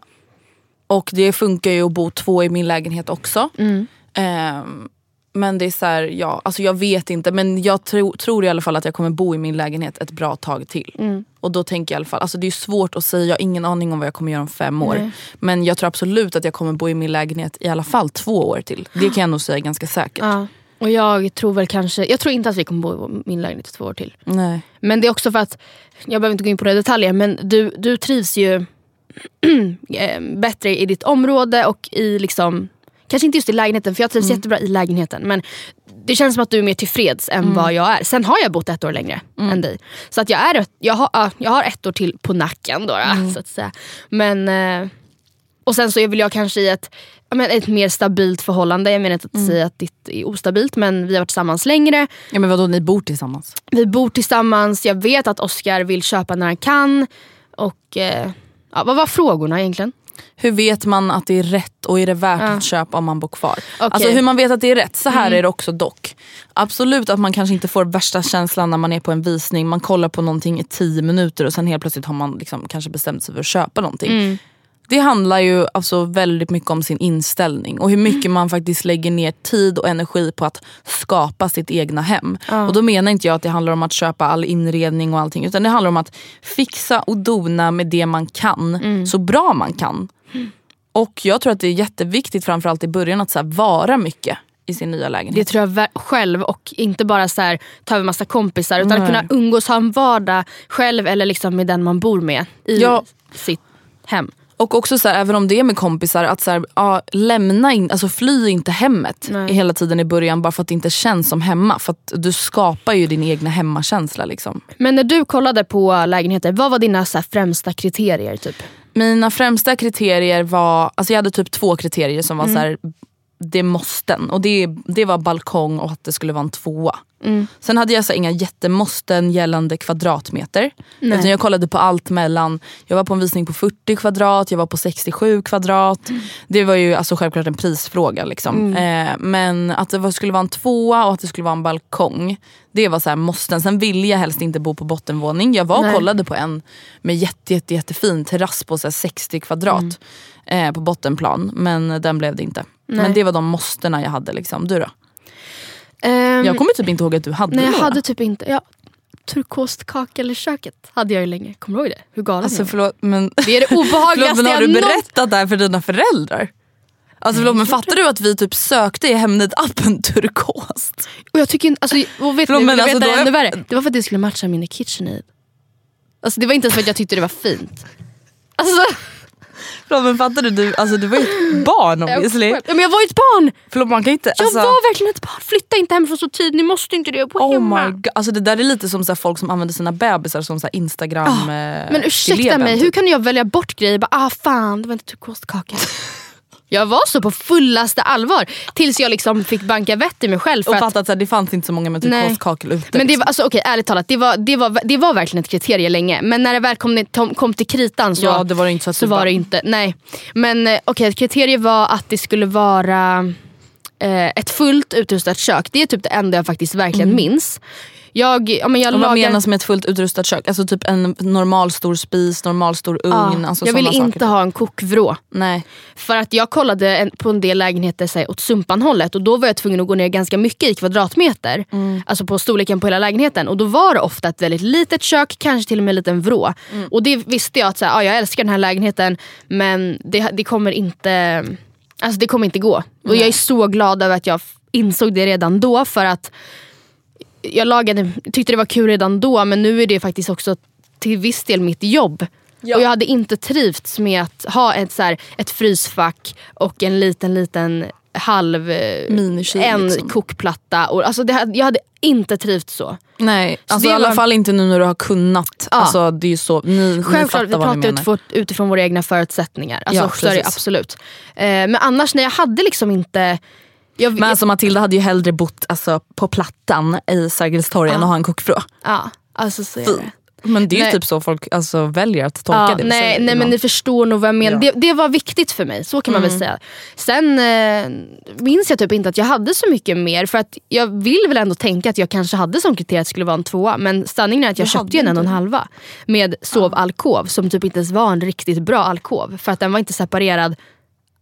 och det funkar ju att bo två i min lägenhet också. Mm. Ehm, men det är så här, ja, alltså jag vet inte men jag tro, tror i alla fall att jag kommer bo i min lägenhet ett bra tag till. Mm. Och då tänker jag i alla fall, alltså det är svårt att säga, jag har ingen aning om vad jag kommer göra om fem år. Men jag tror absolut att jag kommer bo i min lägenhet i alla fall två år till. Det kan jag nog säga ganska säkert. Ja. Och jag tror väl kanske, jag tror inte att vi kommer bo i min lägenhet i två år till. Nej. Men det är också för att, jag behöver inte gå in på några detaljer men du, du trivs ju [clears throat] bättre i ditt område och i liksom Kanske inte just i lägenheten för jag trivs jättebra i lägenheten men det känns som att du är mer tillfreds än vad jag är. Sen har jag bott ett år längre än dig. Så att jag, är, jag, har, ja, jag har ett år till på nacken då, då så att säga. Men, eh, och sen så väl jag kanske i ett, men ett mer stabilt förhållande. Jag menar inte att säga att ditt är ostabilt men vi har varit tillsammans längre. Ja, men vadå, ni bor tillsammans? Vi bor tillsammans, jag vet att Oscar vill köpa när han kan. Och eh, ja, Vad var frågorna egentligen? Hur vet man att det är rätt och är det värt att köpa om man bor kvar? Okej. Alltså hur man vet att det är rätt, så här är det också dock. Absolut att man kanske inte får värsta känslan när man är på en visning, man kollar på någonting i tio minuter och sen helt plötsligt har man liksom kanske bestämt sig för att köpa någonting. Det handlar ju alltså väldigt mycket om sin inställning och hur mycket man faktiskt lägger ner tid och energi på att skapa sitt egna hem. Och Då menar inte jag att det handlar om att köpa all inredning och allting utan det handlar om att fixa och dona med det man kan så bra man kan. Och jag tror att det är jätteviktigt framförallt i början att så vara mycket i sin nya lägenhet. Det tror jag själv och inte bara så här, ta över massa kompisar utan att Nej. kunna umgås, ha en vardag själv eller liksom med den man bor med i Ja. sitt hem. Och också så här, även om det är med kompisar, att så här, ja, lämna in, alltså fly inte hemmet Nej. hela tiden i början bara för att det inte känns som hemma. För att du skapar ju din egna hemmakänsla. Liksom. Men när du kollade på lägenheter, vad var dina så här, främsta kriterier? Typ? Mina främsta kriterier var, alltså jag hade typ två kriterier som var så här, det måsten. Och det, det var balkong och att det skulle vara en tvåa. Sen hade jag så inga jättemåsten gällande kvadratmeter. Utan jag kollade på allt mellan, jag var på en visning på 40 kvadrat, jag var på 67 kvadrat. Det var ju alltså självklart en prisfråga. Liksom. Eh, men att det var, skulle vara en tvåa och att det skulle vara en balkong. Det var så här måsten. Sen ville jag helst inte bo på bottenvåning. Jag var och Nej. kollade på en med jätte, jätte, jättefin terrass på så här 60 kvadrat. Eh, på bottenplan. Men den blev det inte. Men det var de måstena jag hade. Liksom. Du då? Ehm, Jag kommer typ inte ihåg att du hade nej, jag några. hade typ inte... Ja, turkost kakel i köket hade jag ju länge. Kommer du ihåg det? Hur galen Alltså jag var? förlåt men, Det är det [laughs] förlåt, obehagligaste men har du jag berättat det här för dina föräldrar? Alltså förlåt men fattar du att vi typ sökte i Hemnet-appen [laughs] turkost? Och jag tycker inte, alltså, och vet Förlåt, ni, men alltså, det ännu värre? Det var för att det skulle matcha min KitchenAid. Alltså det var inte ens för att jag tyckte det var fint. Alltså, Förlåt men fattar du, du, alltså, du var ju ett barn obviously. ja, men jag var ju ett barn! Förlåt man kan inte... Jag Alltså, var verkligen ett barn. Flytta inte hemifrån så tidigt, ni måste inte det. På Oh hemma. my god. Alltså, det där är lite som så här, folk som använder sina bebisar som så här, instagram eh, Men ursäkta mig, hur kan jag välja bort grejer? Bara, ah fan, det var inte turkoskaka. Jag var så på fullaste allvar. Tills jag liksom fick banka vett i mig själv. För Och att, fattat att det fanns inte så många med turkoskakel ute. men det liksom. var, alltså, okej, ärligt talat, det var, det, var, det var verkligen ett kriterie länge. Men när det väl kom, kom, till kritan så, Ja, det var inte så att så var det inte. Nej. Men eh, okej, ett kriterie var att det skulle vara eh, ett fullt utrustat kök. Det är typ det enda jag faktiskt verkligen minns. Jag, ja, men jag Mm. Och vad lagar... menas med ett fullt utrustat kök? Alltså typ en normal stor spis, normal stor ugn. Ja, alltså jag såna inte saker. ha en kokvrå. Nej. För att jag kollade en, på en del lägenheter så här, åt Sumpanhållet och då var jag tvungen att gå ner ganska mycket i kvadratmeter. Alltså på storleken på hela lägenheten. Och då var det ofta ett väldigt litet kök, kanske till och med en liten vrå. Och det visste jag att så här, ja, jag älskar den här lägenheten men det, det kommer inte Alltså det kommer inte gå. Och jag är så glad över att jag insåg det redan då för att jag lagade, tyckte det var kul redan då men nu är det faktiskt också till viss del mitt jobb. Och jag hade inte trivts med att ha ett, så här, ett frysfack och en liten liten halv eh, Minikyl, en liksom. kokplatta. Och, alltså det, jag hade inte trivts så. Nej, alltså, det i alla var- fall inte nu när du har kunnat. Ja. Alltså, det är så, ni, ni Självklart, fattar vi ni pratar utifrån, utifrån våra egna förutsättningar. Alltså, Ja, så är det absolut. Eh, men annars när jag hade liksom inte... Jag, Men alltså Matilda hade ju hellre bott alltså, på Plattan i Sergels torg än att ha en kokvrå. ja, alltså så är det. Men det är ju Nej. typ så folk alltså, väljer att tolka Ja, det. nej, nej men ni förstår nog vad jag menar. Ja. Det, det var viktigt för mig, så kan man väl säga. Sen eh, minns jag typ inte att jag hade så mycket mer. För att jag vill väl ändå tänka att jag kanske hade som kriterium att det skulle vara en tvåa. Men sanningen är att jag Du köpte en en och en halva. Med sovalkov som typ inte ens var en riktigt bra alkov. För att den var inte separerad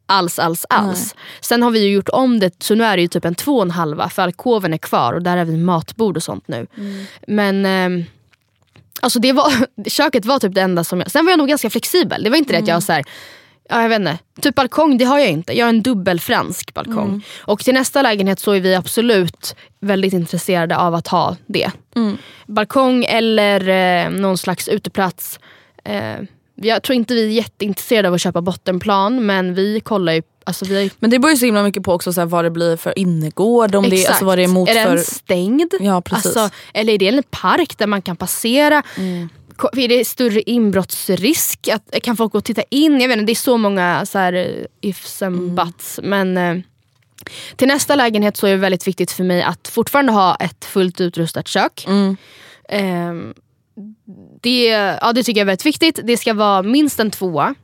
alls, alls, alls. Sen har vi ju gjort om det, så nu är det ju typ en två och en halva för alkoven är kvar och där har vi matbord och sånt nu. Men ehm, alltså det var, [laughs] köket var typ det enda som jag... Sen var jag nog ganska flexibel. Det var inte det att jag var så här, ja, jag vet inte. Typ balkong, det har jag inte. Jag har en dubbel fransk balkong. Och till nästa lägenhet så är vi absolut väldigt intresserade av att ha det. Balkong eller eh, någon slags uteplats. Eh, jag tror inte vi är jätteintresserade av att köpa bottenplan men vi kollar ju Alltså vi Men det beror ju så himla mycket på också så här, vad det blir för innergård. Om det, Exakt. alltså, vad det är mot är för... den stängd? Ja, precis. Alltså, eller är det en park där man kan passera? Ko- Är det större inbrottsrisk? Att, kan folk gå och titta in? Jag vet inte, det är så många så här, eh, ifs and buts. Men eh, till nästa lägenhet så är det väldigt viktigt för mig att fortfarande ha ett fullt utrustat kök. Ehm, det, ja, det tycker jag är väldigt viktigt. Det ska vara minst en tvåa.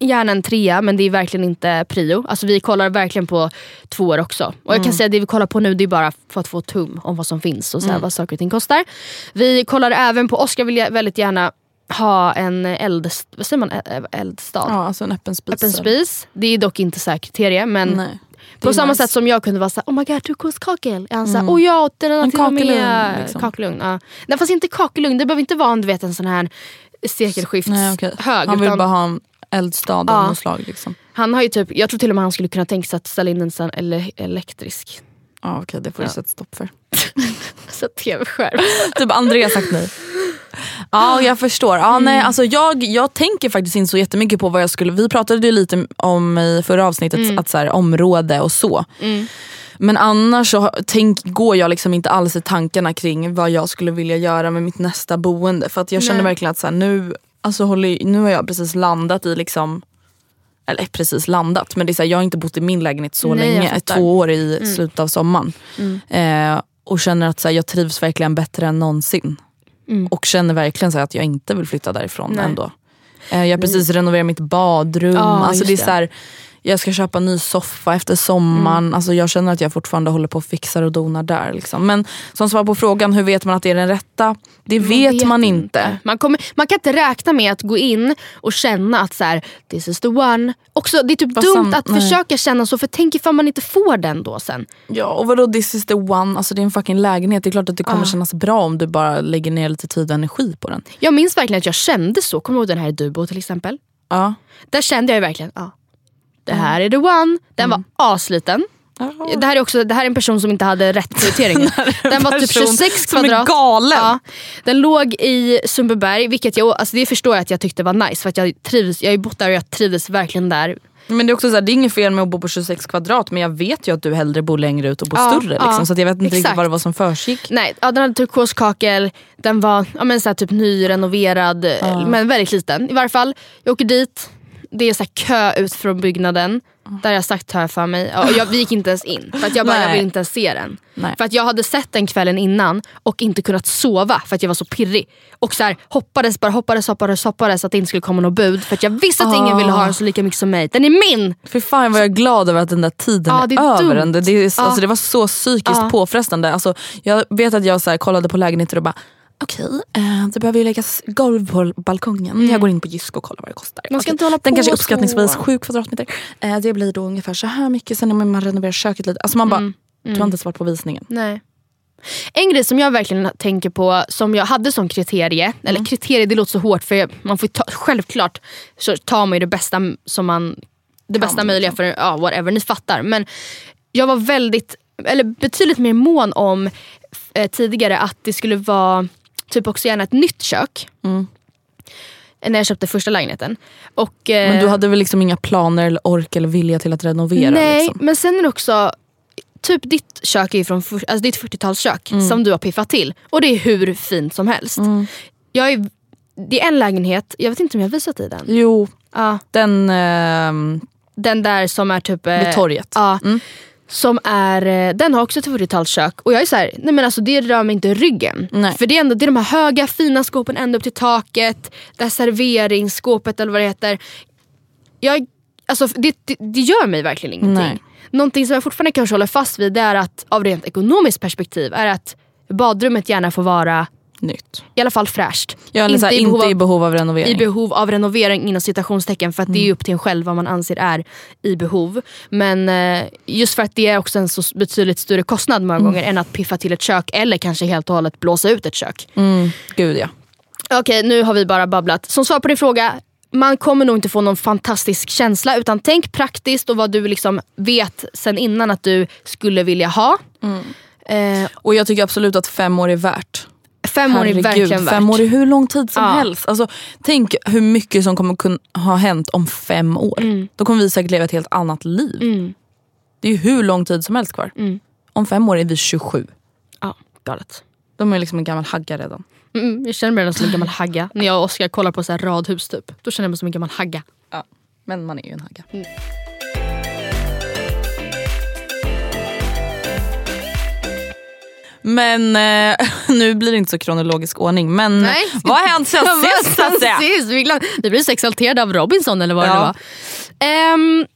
Gärna en trea men det är verkligen inte prio. Alltså vi kollar verkligen på tvåor också. Och jag kan säga att det vi kollar på nu det är bara för att få tum om vad som finns och så här, vad saker och ting kostar. Vi kollar även på, Oskar vill jag väldigt gärna ha en eld, vad säger man, eldstad. Ja, alltså en öppen spis. Öppen spis. Det är dock inte så här kriterie men Nej. På samma nice. sätt som jag kunde vara såhär, oh my god turkoskakel. Är han såhär, Mm. oh ja den En till och med liksom. kakelugn. Ja. Nej fast inte kakelugn, det behöver inte vara en, du vet, en sån här sekelskifts Nej, okej. hög. Han vill utan bara ha en eldstad av Ja. något slag. Liksom. han har ju typ, jag tror till och med han skulle kunna tänka sig att ställa in en sån ele- elektrisk Ja, okej, det får du Ja. sätta stopp för. [laughs] så tv-skärm. typ Andrea har sagt nej. Ja jag förstår. Ja, nej, alltså jag, jag tänker faktiskt inte så jättemycket på vad jag skulle, vi pratade ju lite om i förra avsnittet att så här, område och så. Men annars så tänk, går jag liksom inte alls i tankarna kring vad jag skulle vilja göra med mitt nästa boende. För att jag känner Nej. verkligen att så här, nu, alltså, håller, nu har jag precis landat i liksom eller precis landat men det är så här, jag har inte bott i min lägenhet så Nej, länge, två år i slutet av sommaren. Eh, och känner att så här, jag trivs verkligen bättre än någonsin. Och känner verkligen så att jag inte vill flytta därifrån Nej. ändå. Eh, jag har precis renoverat mitt badrum. Ja, alltså det är så här, jag ska köpa en ny soffa efter sommaren. Mm. Alltså jag känner att jag fortfarande håller på och fixar och donar där. Liksom. Men som svar på frågan, hur vet man att det är den rätta? Det vet, man inte. Man, kommer, man kan inte räkna med att gå in och känna att så här, this is the one. Också, det är typ Fast dumt sam- att nej. försöka känna så för tänk ifall man inte får den då sen. Ja och vadå this is the one, alltså det är en fucking lägenhet. Det är klart att det kommer kännas bra om du bara lägger ner lite tid och energi på den. Jag minns verkligen att jag kände så. Kommer du ihåg den här i Dubo till exempel? Ja. Där kände jag verkligen, ja. Det här är the one. Den var asliten. Det här, är också, det här är en person som inte hade rätt prioritering. [laughs] Den var typ person 26 som är kvadrat. galen. Ja. Den låg i Sundbyberg, vilket jag, alltså det förstår jag att jag tyckte var nice. För att jag, trivs, jag har ju bott där och jag trivdes verkligen där. Men det är också så här, det är inget fel med att bo på 26 kvadrat men jag vet ju att du hellre bor längre ut och bor Ja, större. ja, Liksom, så att jag vet inte riktigt exakt. vad det var som försiggick. Nej, ja, den hade turkoskakel, den var ja, men så här, typ nyrenoverad men väldigt liten. I varje fall, jag åker dit, det är så här kö ut från byggnaden. Där jag sagt hör för mig. Och jag, vi gick inte ens in för att jag bara, Nej. jag vill inte ens se den. Nej. För att jag hade sett den kvällen innan och inte kunnat sova för att jag var så pirrig. Och så här, hoppades bara, hoppades, hoppades, hoppades att det inte skulle komma något bud. För att jag visste att ingen ville ha den så lika mycket som mig. Den är min! För fan vad jag är glad över att den där tiden Ja, är, är över. Det, det, är, Ja. alltså, det var så psykiskt Ja. påfrestande. Alltså, jag vet att jag så här, kollade på lägenheter och bara Okej, eh, det behöver ju läggas golv på balkongen. Jag går in på Jysk och kollar vad det kostar. Mm. Man ska Okej, inte hålla Den på kanske är så. uppskattningsvis 7 kvadratmeter. Eh, det blir då ungefär så här mycket. Sen om man renoverar köket lite. Alltså man bara, Mm. du har inte ens varit på visningen. Nej. En grej som jag verkligen tänker på, som jag hade som kriterie, eller kriterie det låter så hårt för man får ta, självklart så tar man ju det bästa som man det bästa möjliga för ja, whatever, ni fattar. Men jag var väldigt, eller betydligt mer mån om eh, tidigare att det skulle vara typ också gärna ett nytt kök. När jag köpte första lägenheten. Och, eh, Men du hade väl liksom inga planer, eller ork eller vilja till att renovera? Nej, Liksom. men sen är det också Typ ditt kök är från alltså ditt 40-talskök Mm. som du har piffat till. Och det är hur fint som helst. Jag är, det är en lägenhet, jag vet inte om jag har visat dig den. Jo, Ja, den... ehm, den där som är typ... eh, Vid torget. Ja, Mm. Som är, eh, den har också ett 40-talskök. Och jag är så här, nej men alltså det rör mig inte ryggen. Nej. För det är, ändå, det är de här höga fina skåpen ända upp till taket. Det här serveringsskåpet eller vad det heter. Jag, alltså, det, det, det gör mig verkligen ingenting. Nej. Någonting som jag fortfarande kanske håller fast vid det är att av rent ekonomiskt perspektiv är att badrummet gärna får vara Nytt. i alla fall fräscht. Är inte, i inte behov av- i behov av renovering. i behov av renovering inom citationstecken för att Mm. det är upp till en själv vad man anser är i behov. Men eh, just för att det är också en så betydligt större kostnad många Mm. gånger än att piffa till ett kök eller kanske helt och hållet blåsa ut ett kök. mm, gud ja. Okej nu har vi bara babblat. Som svar på din fråga, man kommer nog inte få någon fantastisk känsla utan tänk praktiskt och vad du liksom vet sen innan att du skulle vilja ha. Eh, Och jag tycker absolut att fem år är värt. Fem år är Herregud, verkligen värt. Fem år är hur lång tid som Ja. helst. Alltså, tänk hur mycket som kommer kunna ha hänt om fem år. Då kommer vi säkert leva ett helt annat liv. Mm. Det är ju hur lång tid som helst kvar. Om fem år är vi 27. Ja, galet. De är liksom en gammal hagga redan. Mm, jag känner mig redan som en gammal hagga. När jag och Oskar kollar på så radhus typ. Då känner jag mig som en gammal hagga. Ja. Men man är ju en hagga. Men eh, [laughs] nu blir det inte så kronologisk ordning. Men vad har hänt sen [laughs] sist? säga? Sist, vi, glöm, vi blev så exalterade av Robinson eller vad det Ja. nu var. Ehm,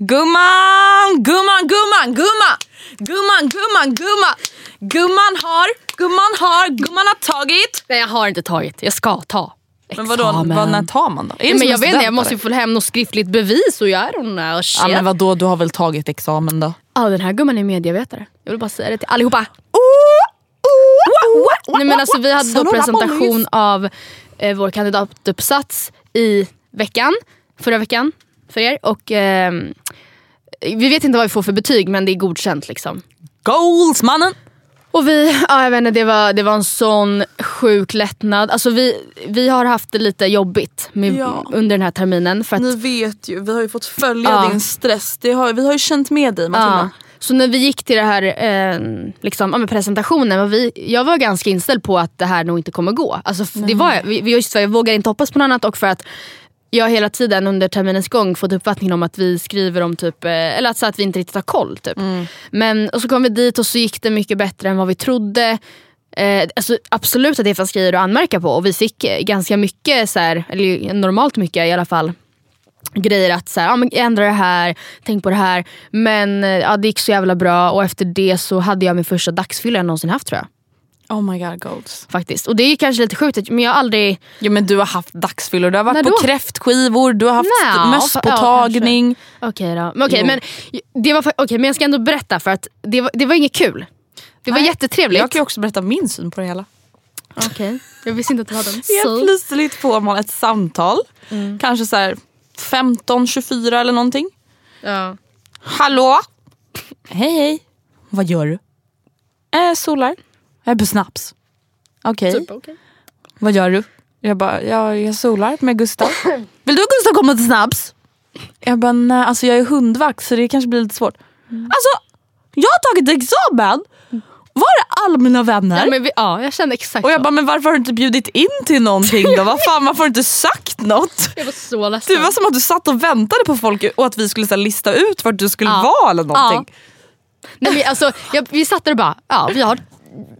Gumman, gumman, gumman, gumman! Gumman, gumman, gumman! Gumman har, gumman har, gumman har tagit. Nej jag har inte tagit, jag ska ta. Men vadå, vad, när tar man då? Är men en jag vet inte, jag måste ju få hem något skriftligt bevis och jag don't know shit. Ja men vadå, du har väl tagit examen då? Ja, den här gumman är medievetare. Jag vill bara säga det till allihopa. Nej, men alltså, vi hade då presentation av eh, vår kandidatuppsats i veckan. Förra veckan för er. Och, ehm, vi vet inte vad vi får för betyg men det är godkänt. liksom. Goals mannen! Och vi, ja, jag vet inte, det, var, det var en sån sjuk lättnad. Alltså, vi, vi har haft det lite jobbigt med, Ja. under den här terminen. För att, Ni vet ju, vi har ju fått följa Ja. din stress. Det har, vi har ju känt med dig Matilda. Ja. Så när vi gick till det här eh, liksom, ja, presentationen, var vi, jag var ganska inställd på att det här nog inte kommer gå. Alltså, det var, just för jag vågar inte hoppas på något annat och för att jag har hela tiden under terminens gång fått uppfattningen om att vi skriver om typ, eh, eller att, så att vi inte riktigt har koll. Typ. Men, och så kom vi dit och så gick det mycket bättre än vad vi trodde. Eh, alltså, absolut att det fanns grejer att anmärka på och vi fick eh, ganska mycket, så här, eller normalt mycket i alla fall grejer att så här, men ändra det här, tänk på det här. Men eh, ja, det gick så jävla bra och efter det så hade jag min första dagsfylla jag någonsin haft tror jag. Oh my god goals. Faktiskt. Och det är kanske lite sjukt men jag har aldrig... Ja, men du har haft dagsfyllor, du har varit När på då? kräftskivor, du har haft Nja, mösspåtagning. Okej då. Men, okej, Jo. men, det var, okej, men jag ska ändå berätta för att det var, det var inget kul. Det var Nej, jättetrevligt. Jag kan ju också berätta min syn på det hela. Okej. Jag visste inte att du hade en [laughs] Helt syn. plötsligt får man ett samtal, Mm. kanske så här 15-24 eller någonting. Ja. Hallå? Hej hej. Vad gör du? Äh, solar. Jag är på snaps. Okej. Typ, okej. Vad gör du? Jag bara, jag, jag solar med Gustav. [coughs] Vill du och Gustav komma till snaps? Jag bara, nej alltså jag är hundvakt så det kanske blir lite svårt. Alltså, jag har tagit examen. Var är alla mina vänner? Ja, men vi, ja, jag kände exakt och jag så. bara, men varför har du inte bjudit in till någonting då? Vad fan, varför har du inte sagt något? jag var så ledsen. Det var som att du satt och väntade på folk och att vi skulle så här, lista ut vart du skulle Ja. vara eller någonting. Nej, men alltså, jag, vi satt där och bara, ja vi har,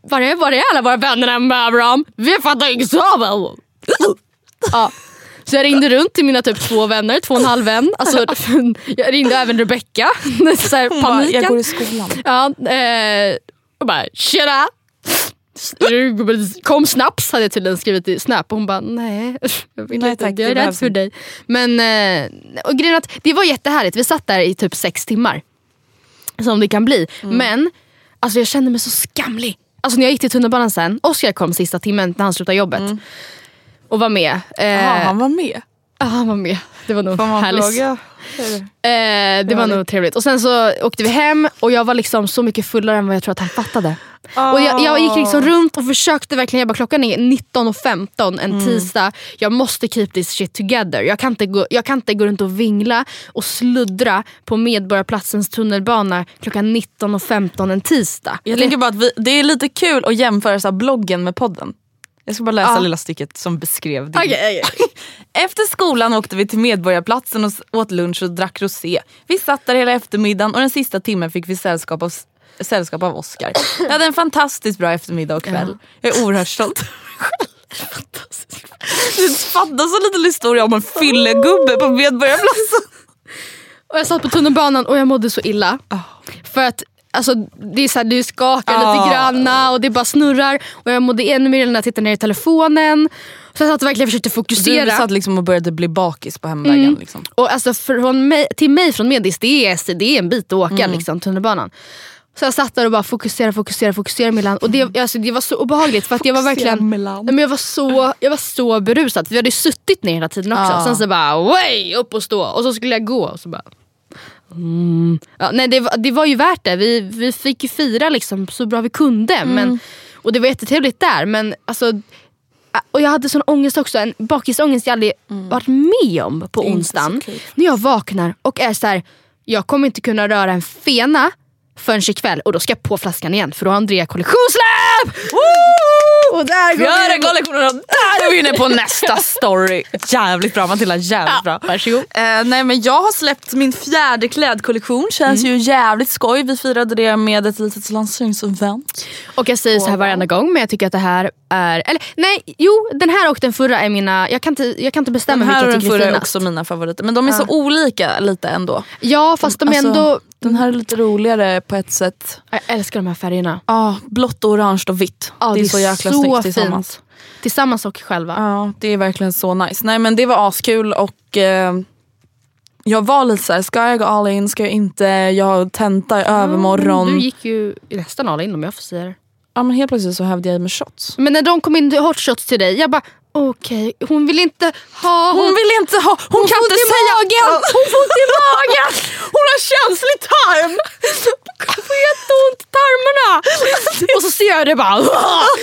var är, var är alla våra vänner med Abraham? Vi har fattat examen! ja. Så jag ringde runt till mina typ två vänner, två och en halv vän. Alltså, [laughs] jag ringde även Rebecca. [laughs] Så här, Hon bara, jag går i skolan. Ja, eh, och bara tjena! Kom snaps hade jag tydligen skrivit i Snap och hon bara nej. Jag, vill Nej, inte, tack, jag är rädd för inte. dig. Men eh, och grejen att det var jättehärligt. Vi satt där i typ sex timmar. Som det kan bli. Mm. Men alltså, jag kände mig så skamlig. Alltså när jag gick till tunnelbanan sen, Oskar kom sista timmen när han slutade jobbet. Och var med. Eh, Ja, han var med. ja, han var med. Det var nog härligt. fråga? Eh, det var nog trevligt. Och sen så åkte vi hem och jag var liksom så mycket fullare än vad jag tror att han fattade. Och jag, jag gick liksom runt och försökte verkligen, jag bara klockan är 19.15 en tisdag. Jag måste keep this shit together. Jag kan, inte gå, jag kan inte gå runt och vingla och sluddra på Medborgarplatsens tunnelbana klockan 19.15 en tisdag. Jag Eller- tänker bara att vi, det är lite kul att jämföra så här, bloggen med podden. Jag ska bara läsa Ja. lilla stycket som beskrev din. Okej, okej. [laughs] Efter skolan åkte vi till Medborgarplatsen och åt lunch och drack rosé. Vi satt där hela eftermiddagen och den sista timmen fick vi sällskap av, sällskap av Oscar. Jag hade en fantastiskt bra eftermiddag och kväll. Jag är oerhört stolt. Det fattas en liten historia om en fyllegubbe på Medborgarplatsen. Och jag satt på tunnelbanan och jag mådde så illa. För att alltså, det är så här, du skakar Ah. lite granna och det bara snurrar. Och jag mådde ännu mer när jag tittade ner i telefonen. Så jag satt och verkligen försökte Du fokusera. satt liksom och började bli bakis på hemvägen. Mm. Liksom. Och alltså från mig, till mig från Medis, det är, det är en bit att åka Mm. liksom, tunnelbanan. Så jag satt där och bara fokuserade, fokuserade, fokuserade Milan. Och det, alltså, det var så obehagligt för att jag var verkligen Milan. Nej, men jag, var så, jag var så berusad. Vi hade suttit ner hela tiden också. Ja. Sen så bara way upp och stå. Och så skulle jag gå och så bara... Mm. Ja, nej, det, var, det var ju värt det. Vi, vi fick ju fira liksom så bra vi kunde. Mm. Men, och det var jättetrevligt där. Men alltså, och jag hade sån ångest också, en bakisångest jag aldrig varit med om på Mm. onsdagen. När jag vaknar och är så här, jag kommer inte kunna röra en fena förrän ikväll och då ska jag på flaskan igen för då har Andrea kollektionssläpp! Och där går Gör en kollektion och där är vi inne på nästa story. Jävligt bra Matilda, jävligt bra. Varsågod. Eh, nej men jag har släppt min fjärde klädkollektion, känns Mm. ju jävligt skoj. Vi firade det med ett litet lanseringsevent. Och jag säger så här varenda gång men jag tycker att det här är, eller nej, jo den här och den förra är mina, jag kan inte, jag kan inte bestämma Den här och vilken den jag tycker förra är är också mina favoriter men de är så olika lite ändå. Ja fast de är Alltså- ändå, Den här är lite roligare på ett sätt. Jag älskar de här färgerna. Ja, blått, orange och vitt. Ja, det är så jäkla så snyggt tillsammans. fint. Tillsammans och själva. Ja, det är verkligen så nice. Nej men det var askul och eh, jag var lite såhär, ska jag gå all in, ska jag inte? Jag har tenta i övermorgon. Du gick ju nästan all in om jag får säga det. Ja men helt plötsligt så hävde jag i mig shots. Men när de kom in hot shots till dig, jag bara okej, hon vill inte ha... Hon vill inte ha, hon, kan får inte säga... magen! Hon får ont i magen! [laughs] Hon har känslig tarm! Hon får jätteont i tarmarna! [laughs] och så ser jag det bara... [laughs]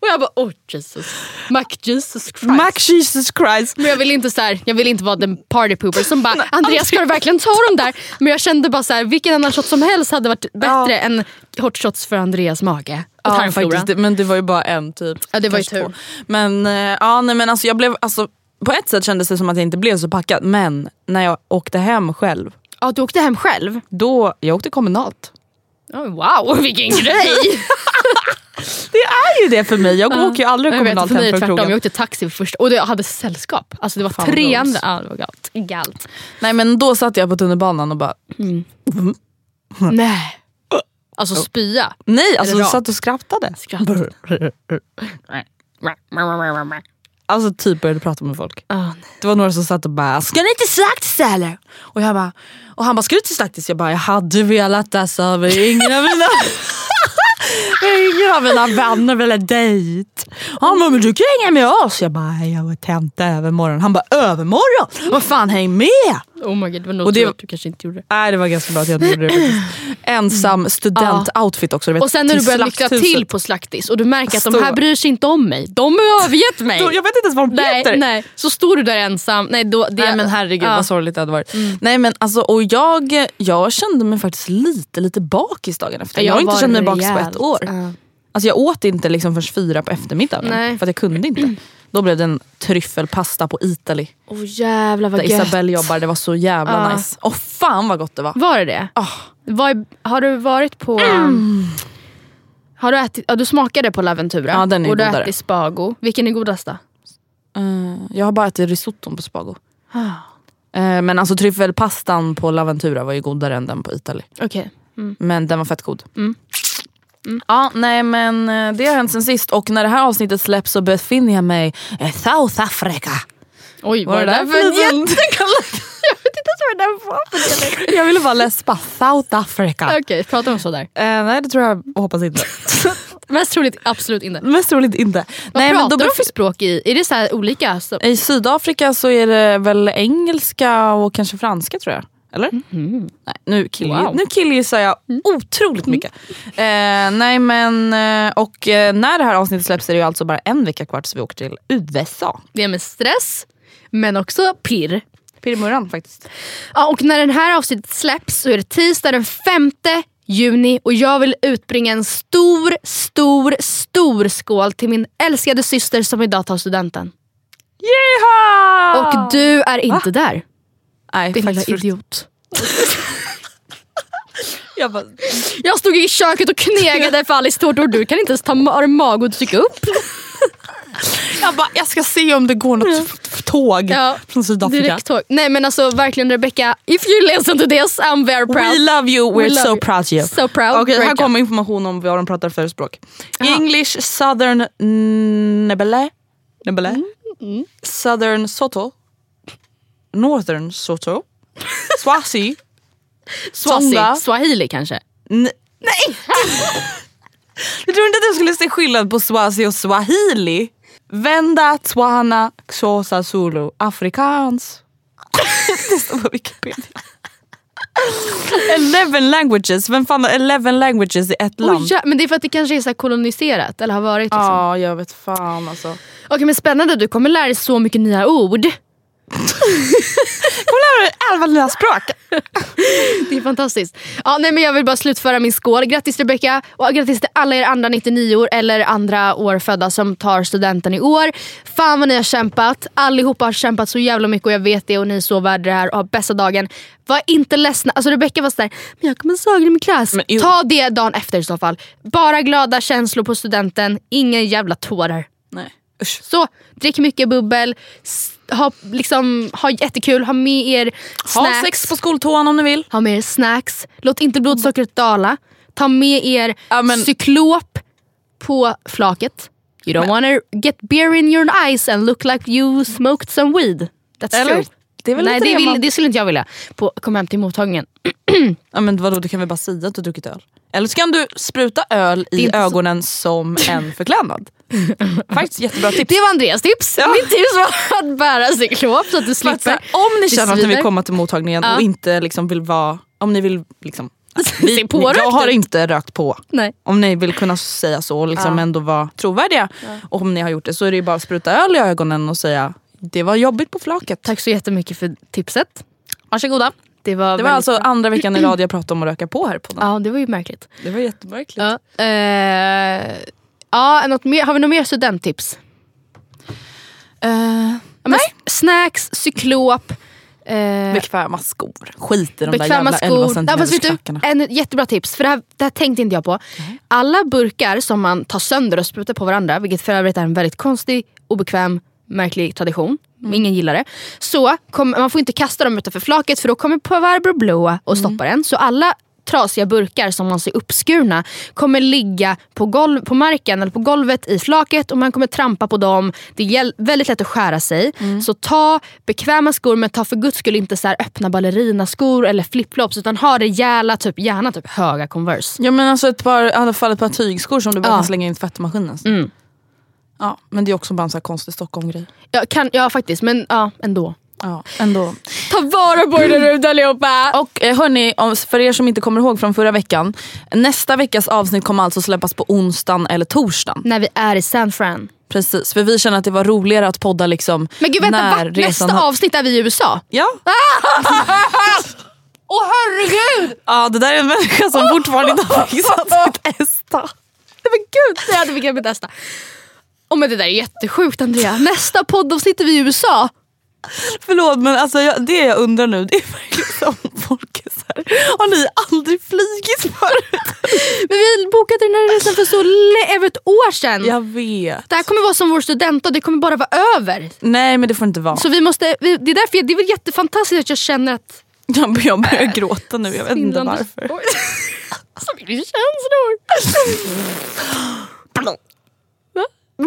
och jag bara oh Jesus. Mac Jesus Christ. Mac Jesus Christ. Men jag vill inte så här, jag vill inte vara den party pooper som bara [laughs] Andreas ska du verkligen ta dem där? [laughs] Men jag kände bara så här, vilken annan shot som helst hade varit bättre än hot shots för Andreas mage. Och Ja, faktiskt, det- men det var ju bara en typ. Ja, det var ju tur. två. Men, eh, ja, nej, men alltså, jag blev, alltså, på ett sätt kändes det som att jag inte blev så packad men när jag åkte hem själv, Ja, du åkte hem själv? då, jag åkte kommunalt. Oh, wow, vilken grej! [laughs] Det är ju det för mig, jag åker ju aldrig Jag vet, kommunalt för mig är hem det från tvärtom, krogen. jag åkte taxi först och jag hade sällskap. Alltså det var Fan, tre andra. Ja, det var galt. galt. Nej men då satt jag på tunnelbanan och bara, Nej. Alltså spya. nej alltså rap. satt och skrattade. Skrattade. Alltså typ började prata med folk. Nej. Det var några som satt och bara “ska ni till Slaktis eller?” och, jag bara, och han bara “ska du till Slaktis?” Jag bara “jag hade velat alltså, men ingen av mina, ingen av mina vänner ville dejt. Han bara “men du kan hänga med oss”. Jag bara “jag var tenta övermorgon”. Han bara “övermorgon? Vad fan häng med!” Oh my god, det var nog Och det- tur att du kanske inte gjorde det. Nej det var ganska bra att jag inte gjorde det faktiskt. [laughs] Ensam student-outfit också. Vet, Och sen när du börjar slakthuset. till på Slaktis och du märker att de Stå. här bryr sig inte om mig. De har övergett mig. Jag vet inte ens vad de nej, heter. nej. Så står du där ensam. Nej, då, det, Nej men herregud Ja. vad sorgligt det hade varit. Nej men alltså och jag, jag kände mig faktiskt lite lite bakis dagen efter. Jag, har inte känt mig bakis på ett år. Ja. Alltså jag åt inte liksom förrän fyra på eftermiddagen. Nej. För att jag kunde inte. [clears throat] Då blev det en tryffelpasta på Italy. Åh jävlar vad Där gött. Isabelle jobbar. Det var så jävla Ja. nice. Åh fan vad gott det var. Var det det? Ah. Var, har du varit på... Har du, ätit, ja, du smakade på Laventura Ja, den är och du godare. ätit spago. Vilken är godast då? Eh, jag har bara ätit risotton på Spago. Ah. Eh, men alltså tryffelpastan på Laventura var ju godare än den på Italy. Okej. Men den var fett god. Mm. Ja, nej men eh, det har hänt sen sist och när det här avsnittet släpps så befinner jag mig i South Africa. Oj, Vad var är det det där för en jättekoll? [laughs] Jag vet inte ens vad det där var för. Jag ville bara läspa South Africa. Okej, pratar de så där? Eh, nej det tror jag och hoppas inte. [laughs] Mest troligt absolut inte. Mest troligt inte. Vad nej, pratar då de för språk i? Är det så olika? I Sydafrika så är det väl engelska och kanske franska tror jag. Eller? Nej, nu, kill, Wow. nu killgissar jag otroligt mycket. Eh, nej men, eh, och eh, när det här avsnittet släpps är det ju alltså bara en vecka kvar tills vi åker till USA. det är med stress, men också pirr. Pirrmurran faktiskt. Ja, och när den här avsnittet släpps så är det tisdag den 5 juni och jag vill utbringa en stor, stor, stor skål till min älskade syster som idag tar studenten. Yeehaw! Och du är inte där. Nej, Din lilla idiot. [laughs] Jag bara, Jag stod i köket och knegade för Alice tårtor och du kan inte ens ta mag att dyka upp. [laughs] jag bara, jag ska se om det går något f- tåg Ja, från Sydafrika. Direkttåg. Nej men alltså verkligen Rebecca, if you listen to this I'm very proud. We love you, we're We so you. proud of you. So proud. Great här kommer information om vad de pratar för språk. Jaha. English, southern nebele, nebele. Mm, southern soto, northern soto, swazi, [laughs] Swazi, Sonda. Swahili kanske? N- Nej! jag trodde inte att jag skulle se skillnad på swazi och swahili. Venda, tswana, xhosa, zulu, afrikaans. [laughs] det står på Wikipedia. Eleven languages, vem fan har eleven languages i ett land? Oh, ja, men det är för att det kanske är så koloniserat eller har varit. Liksom. Ja, jag vet fan alltså. Okej men spännande, du kommer lära dig så mycket nya ord. [laughs] Mig elva nya språk. Det är fantastiskt. Ja, nej, men jag vill bara slutföra min skål. Grattis Rebecca och grattis till alla er andra 99 år eller andra årfödda som tar studenten i år. Fan vad ni har kämpat. Allihopa har kämpat så jävla mycket och jag vet det och ni är så värda det här och har bästa dagen. Var inte ledsna. Alltså Rebecca var sådär, men jag kommer sakna min klass. Men. Ta det dagen efter i så fall. Bara glada känslor på studenten, inga jävla tårar. Nej. Usch. Så drick mycket bubbel, ha, liksom, ha jättekul, ha med er snacks. Ha sex på skoltoan om ni vill. Ha med er snacks, låt inte blodsockret dala. Ta med er Ja, men- cyklop på flaket. You don't wanna get beer in your eyes and look like you smoked some weed. That's Eller? true. Det är väl Nej det, det vill, man- det skulle inte jag vilja. På, kom hem till mottagningen. [clears throat] Ja, men vadå, du kan väl bara säga att du druckit öl? Eller så kan du spruta öl i så- ögonen som en förklädnad. [laughs] Faktiskt jättebra tips. Det var Andreas tips. Ja. Mitt tips var att bära cyklop så att du slipper. här, om ni känner att ni vill komma till mottagningen Ja. och inte liksom vill vara, om ni vill liksom, vi, [laughs] Se pårökt jag har inte rökt på. Nej. Om ni vill kunna säga så och liksom Ja. ändå vara trovärdiga. Och om ni har gjort det så är det ju bara att spruta öl i ögonen och säga det var jobbigt på flaket. Tack så jättemycket för tipset. Varsågoda. Det var, Det var alltså bra. andra veckan i rad jag [clears throat] pratade om att röka på här på den. Ja det var ju märkligt. Det var jättemärkligt. Ja. Eh, ja, något mer, har vi något mer studenttips? Ja, men Snacks, cyklop, eh, bekväma skor. Skit i de där jävla 11 skor. Ja, fast vet du, en jättebra tips, för det här, det här tänkte inte jag på. Alla burkar som man tar sönder och sprutar på varandra, vilket för övrigt är en väldigt konstig, obekväm, märklig tradition. Ingen gillar det. Så kom, man får inte kasta dem utanför flaket för då kommer Povarbror blåa och stoppa den. Så alla trasiga burkar som man ser uppskurna kommer ligga på, golv, på marken eller på golvet i flaket och man kommer trampa på dem. Det är väldigt lätt att skära sig. Så ta bekväma skor men ta för guds skull inte så öppna ballerinaskor eller flipflops utan ha rejäla, typ, gärna typ höga Converse. Ja men alltså ett par, i alla fall ett par tygskor som du bara Ja. kan slänga in i tvättmaskinen. Mm. Ja, men det är också bara en sån här konstig Stockholm-grej. Ja, kan, ja faktiskt men ja, ändå. Ja, ändå. Ta vara på er där ute allihopa! Och eh, hörni, för er som inte kommer ihåg från förra veckan. Nästa veckas avsnitt kommer alltså släppas på onsdagen eller torsdagen. När vi är i San Fran. Precis, för vi känner att det var roligare att podda liksom Men gud vänta, när vart nästa har- avsnitt är vi i USA? Ja. [laughs] Åh herregud! ja, det där är en människa som fortfarande inte har fixat sitt ESTA. Nej men gud, jag hade fick testa. Oh, men det där är jättesjukt Andrea. Nästa poddavsnitt är vi i USA. Förlåt men alltså, jag, det jag undrar nu det är verkligen som folk är så här. Har ni aldrig flygit förut? Men vi bokade den här resan för så över ett år sedan. Jag vet. Det här kommer vara som vår student och det kommer bara vara över. Nej men det får inte vara. Så vi måste, vi, det är därför jag, det är väl jättefantastiskt att jag känner att... Jag, jag börjar gråta nu, jag vet inte varför. Så mycket känslor. [laughs]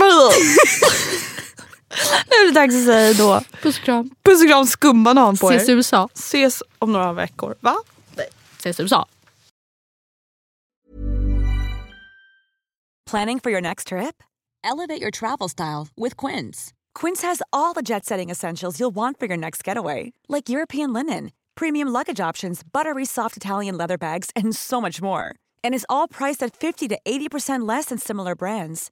nu är det dags att säga då. Puss och kram. Puss och kram skumbanan på Ses i er. USA. Ses om några veckor. Va? Ses i USA. Planning for your next trip? Elevate your travel style with Quince. Quince has all the jet setting essentials you'll want for your next getaway, like European linen, premium luggage options, buttery soft Italian leather bags, and so much more. And is all priced at 50 to 80% less than similar brands.